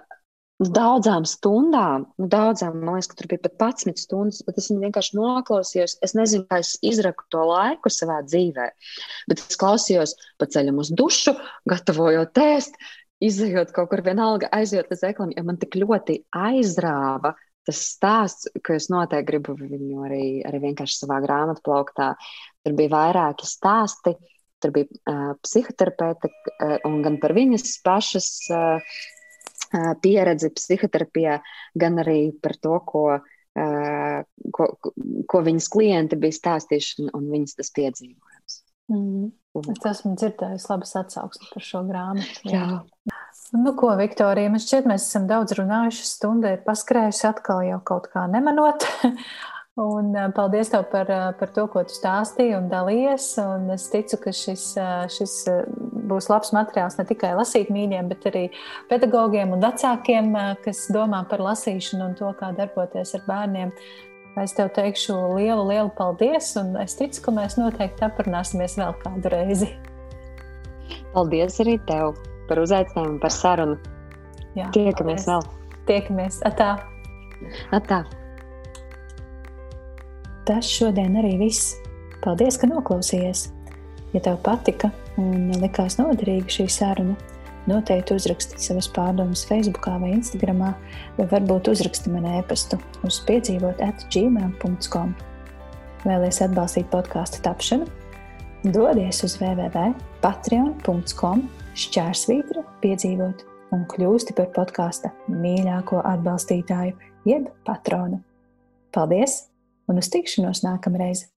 daudzām stundām. Nu, daudzām, man liekas, ka tur bija pat 11 stundas, bet es viņu vienkārši noklausījos. Es nezinu, kā es izraku to laiku savā dzīvē, bet es klausījos pa ceļam uz dušu, gatavojot ēst. Izejot kaut kur vienalga, aizjot līdz eklam, ja man tik ļoti aizrāva tas stāsts, ka es noteikti gribu viņu arī, arī vienkārši savā grāmatplauktā Tur bija vairāki stāsti. Tur bija uh, psihoterapeite uh, un gan par viņas pašas uh, pieredzi psihoterapijā, gan arī par to, ko, uh, ko, ko viņas klienti bija stāstījuši un, un viņas tas piedzīvojums. Mm. Es esmu dzirdējusi labas atsauksmes par šo grāmatu. Jā. jā. Nu, ko, Viktorija, man šķiet, mēs esam daudz runājuši. Stunda ir paskrējusi atkal jau kaut kā nemanot. [laughs] Un paldies tev par, par to, ko tu stāstīji un dalījies. Un es ticu, ka šis, šis būs labs materiāls ne tikai lasīt mīļiem, bet arī pedagogiem un vecākiem, kas domā par lasīšanu un to, kā darboties ar bērniem. Es tev teikšu lielu, lielu paldies, un es ticu, ka mēs noteikti aprunāsimies vēl kādu reizi. Paldies arī tev par uzaicinājumu, par sarunu. Jā, Tiekamies paldies. vēl. Tiekamies. Atā. Atā. Tas šodien arī viss. Paldies, ka noklausījies! Ja tev patika un likās noderīga šī saruna, noteikti uzraksti savas pārdomas Facebook vai Instagram, vai varbūt uzraksti man e-pastu uz piedzīvot atgmail.com. Vēlēs atbalstīt podkāstu tapšanu? Dodies uz www.patreon.com šķērsvītra piedzīvot un kļūsti par podkāsta mīļāko atbalstītāju jeb patronu. Paldies! un uz tikšanos nākamreiz!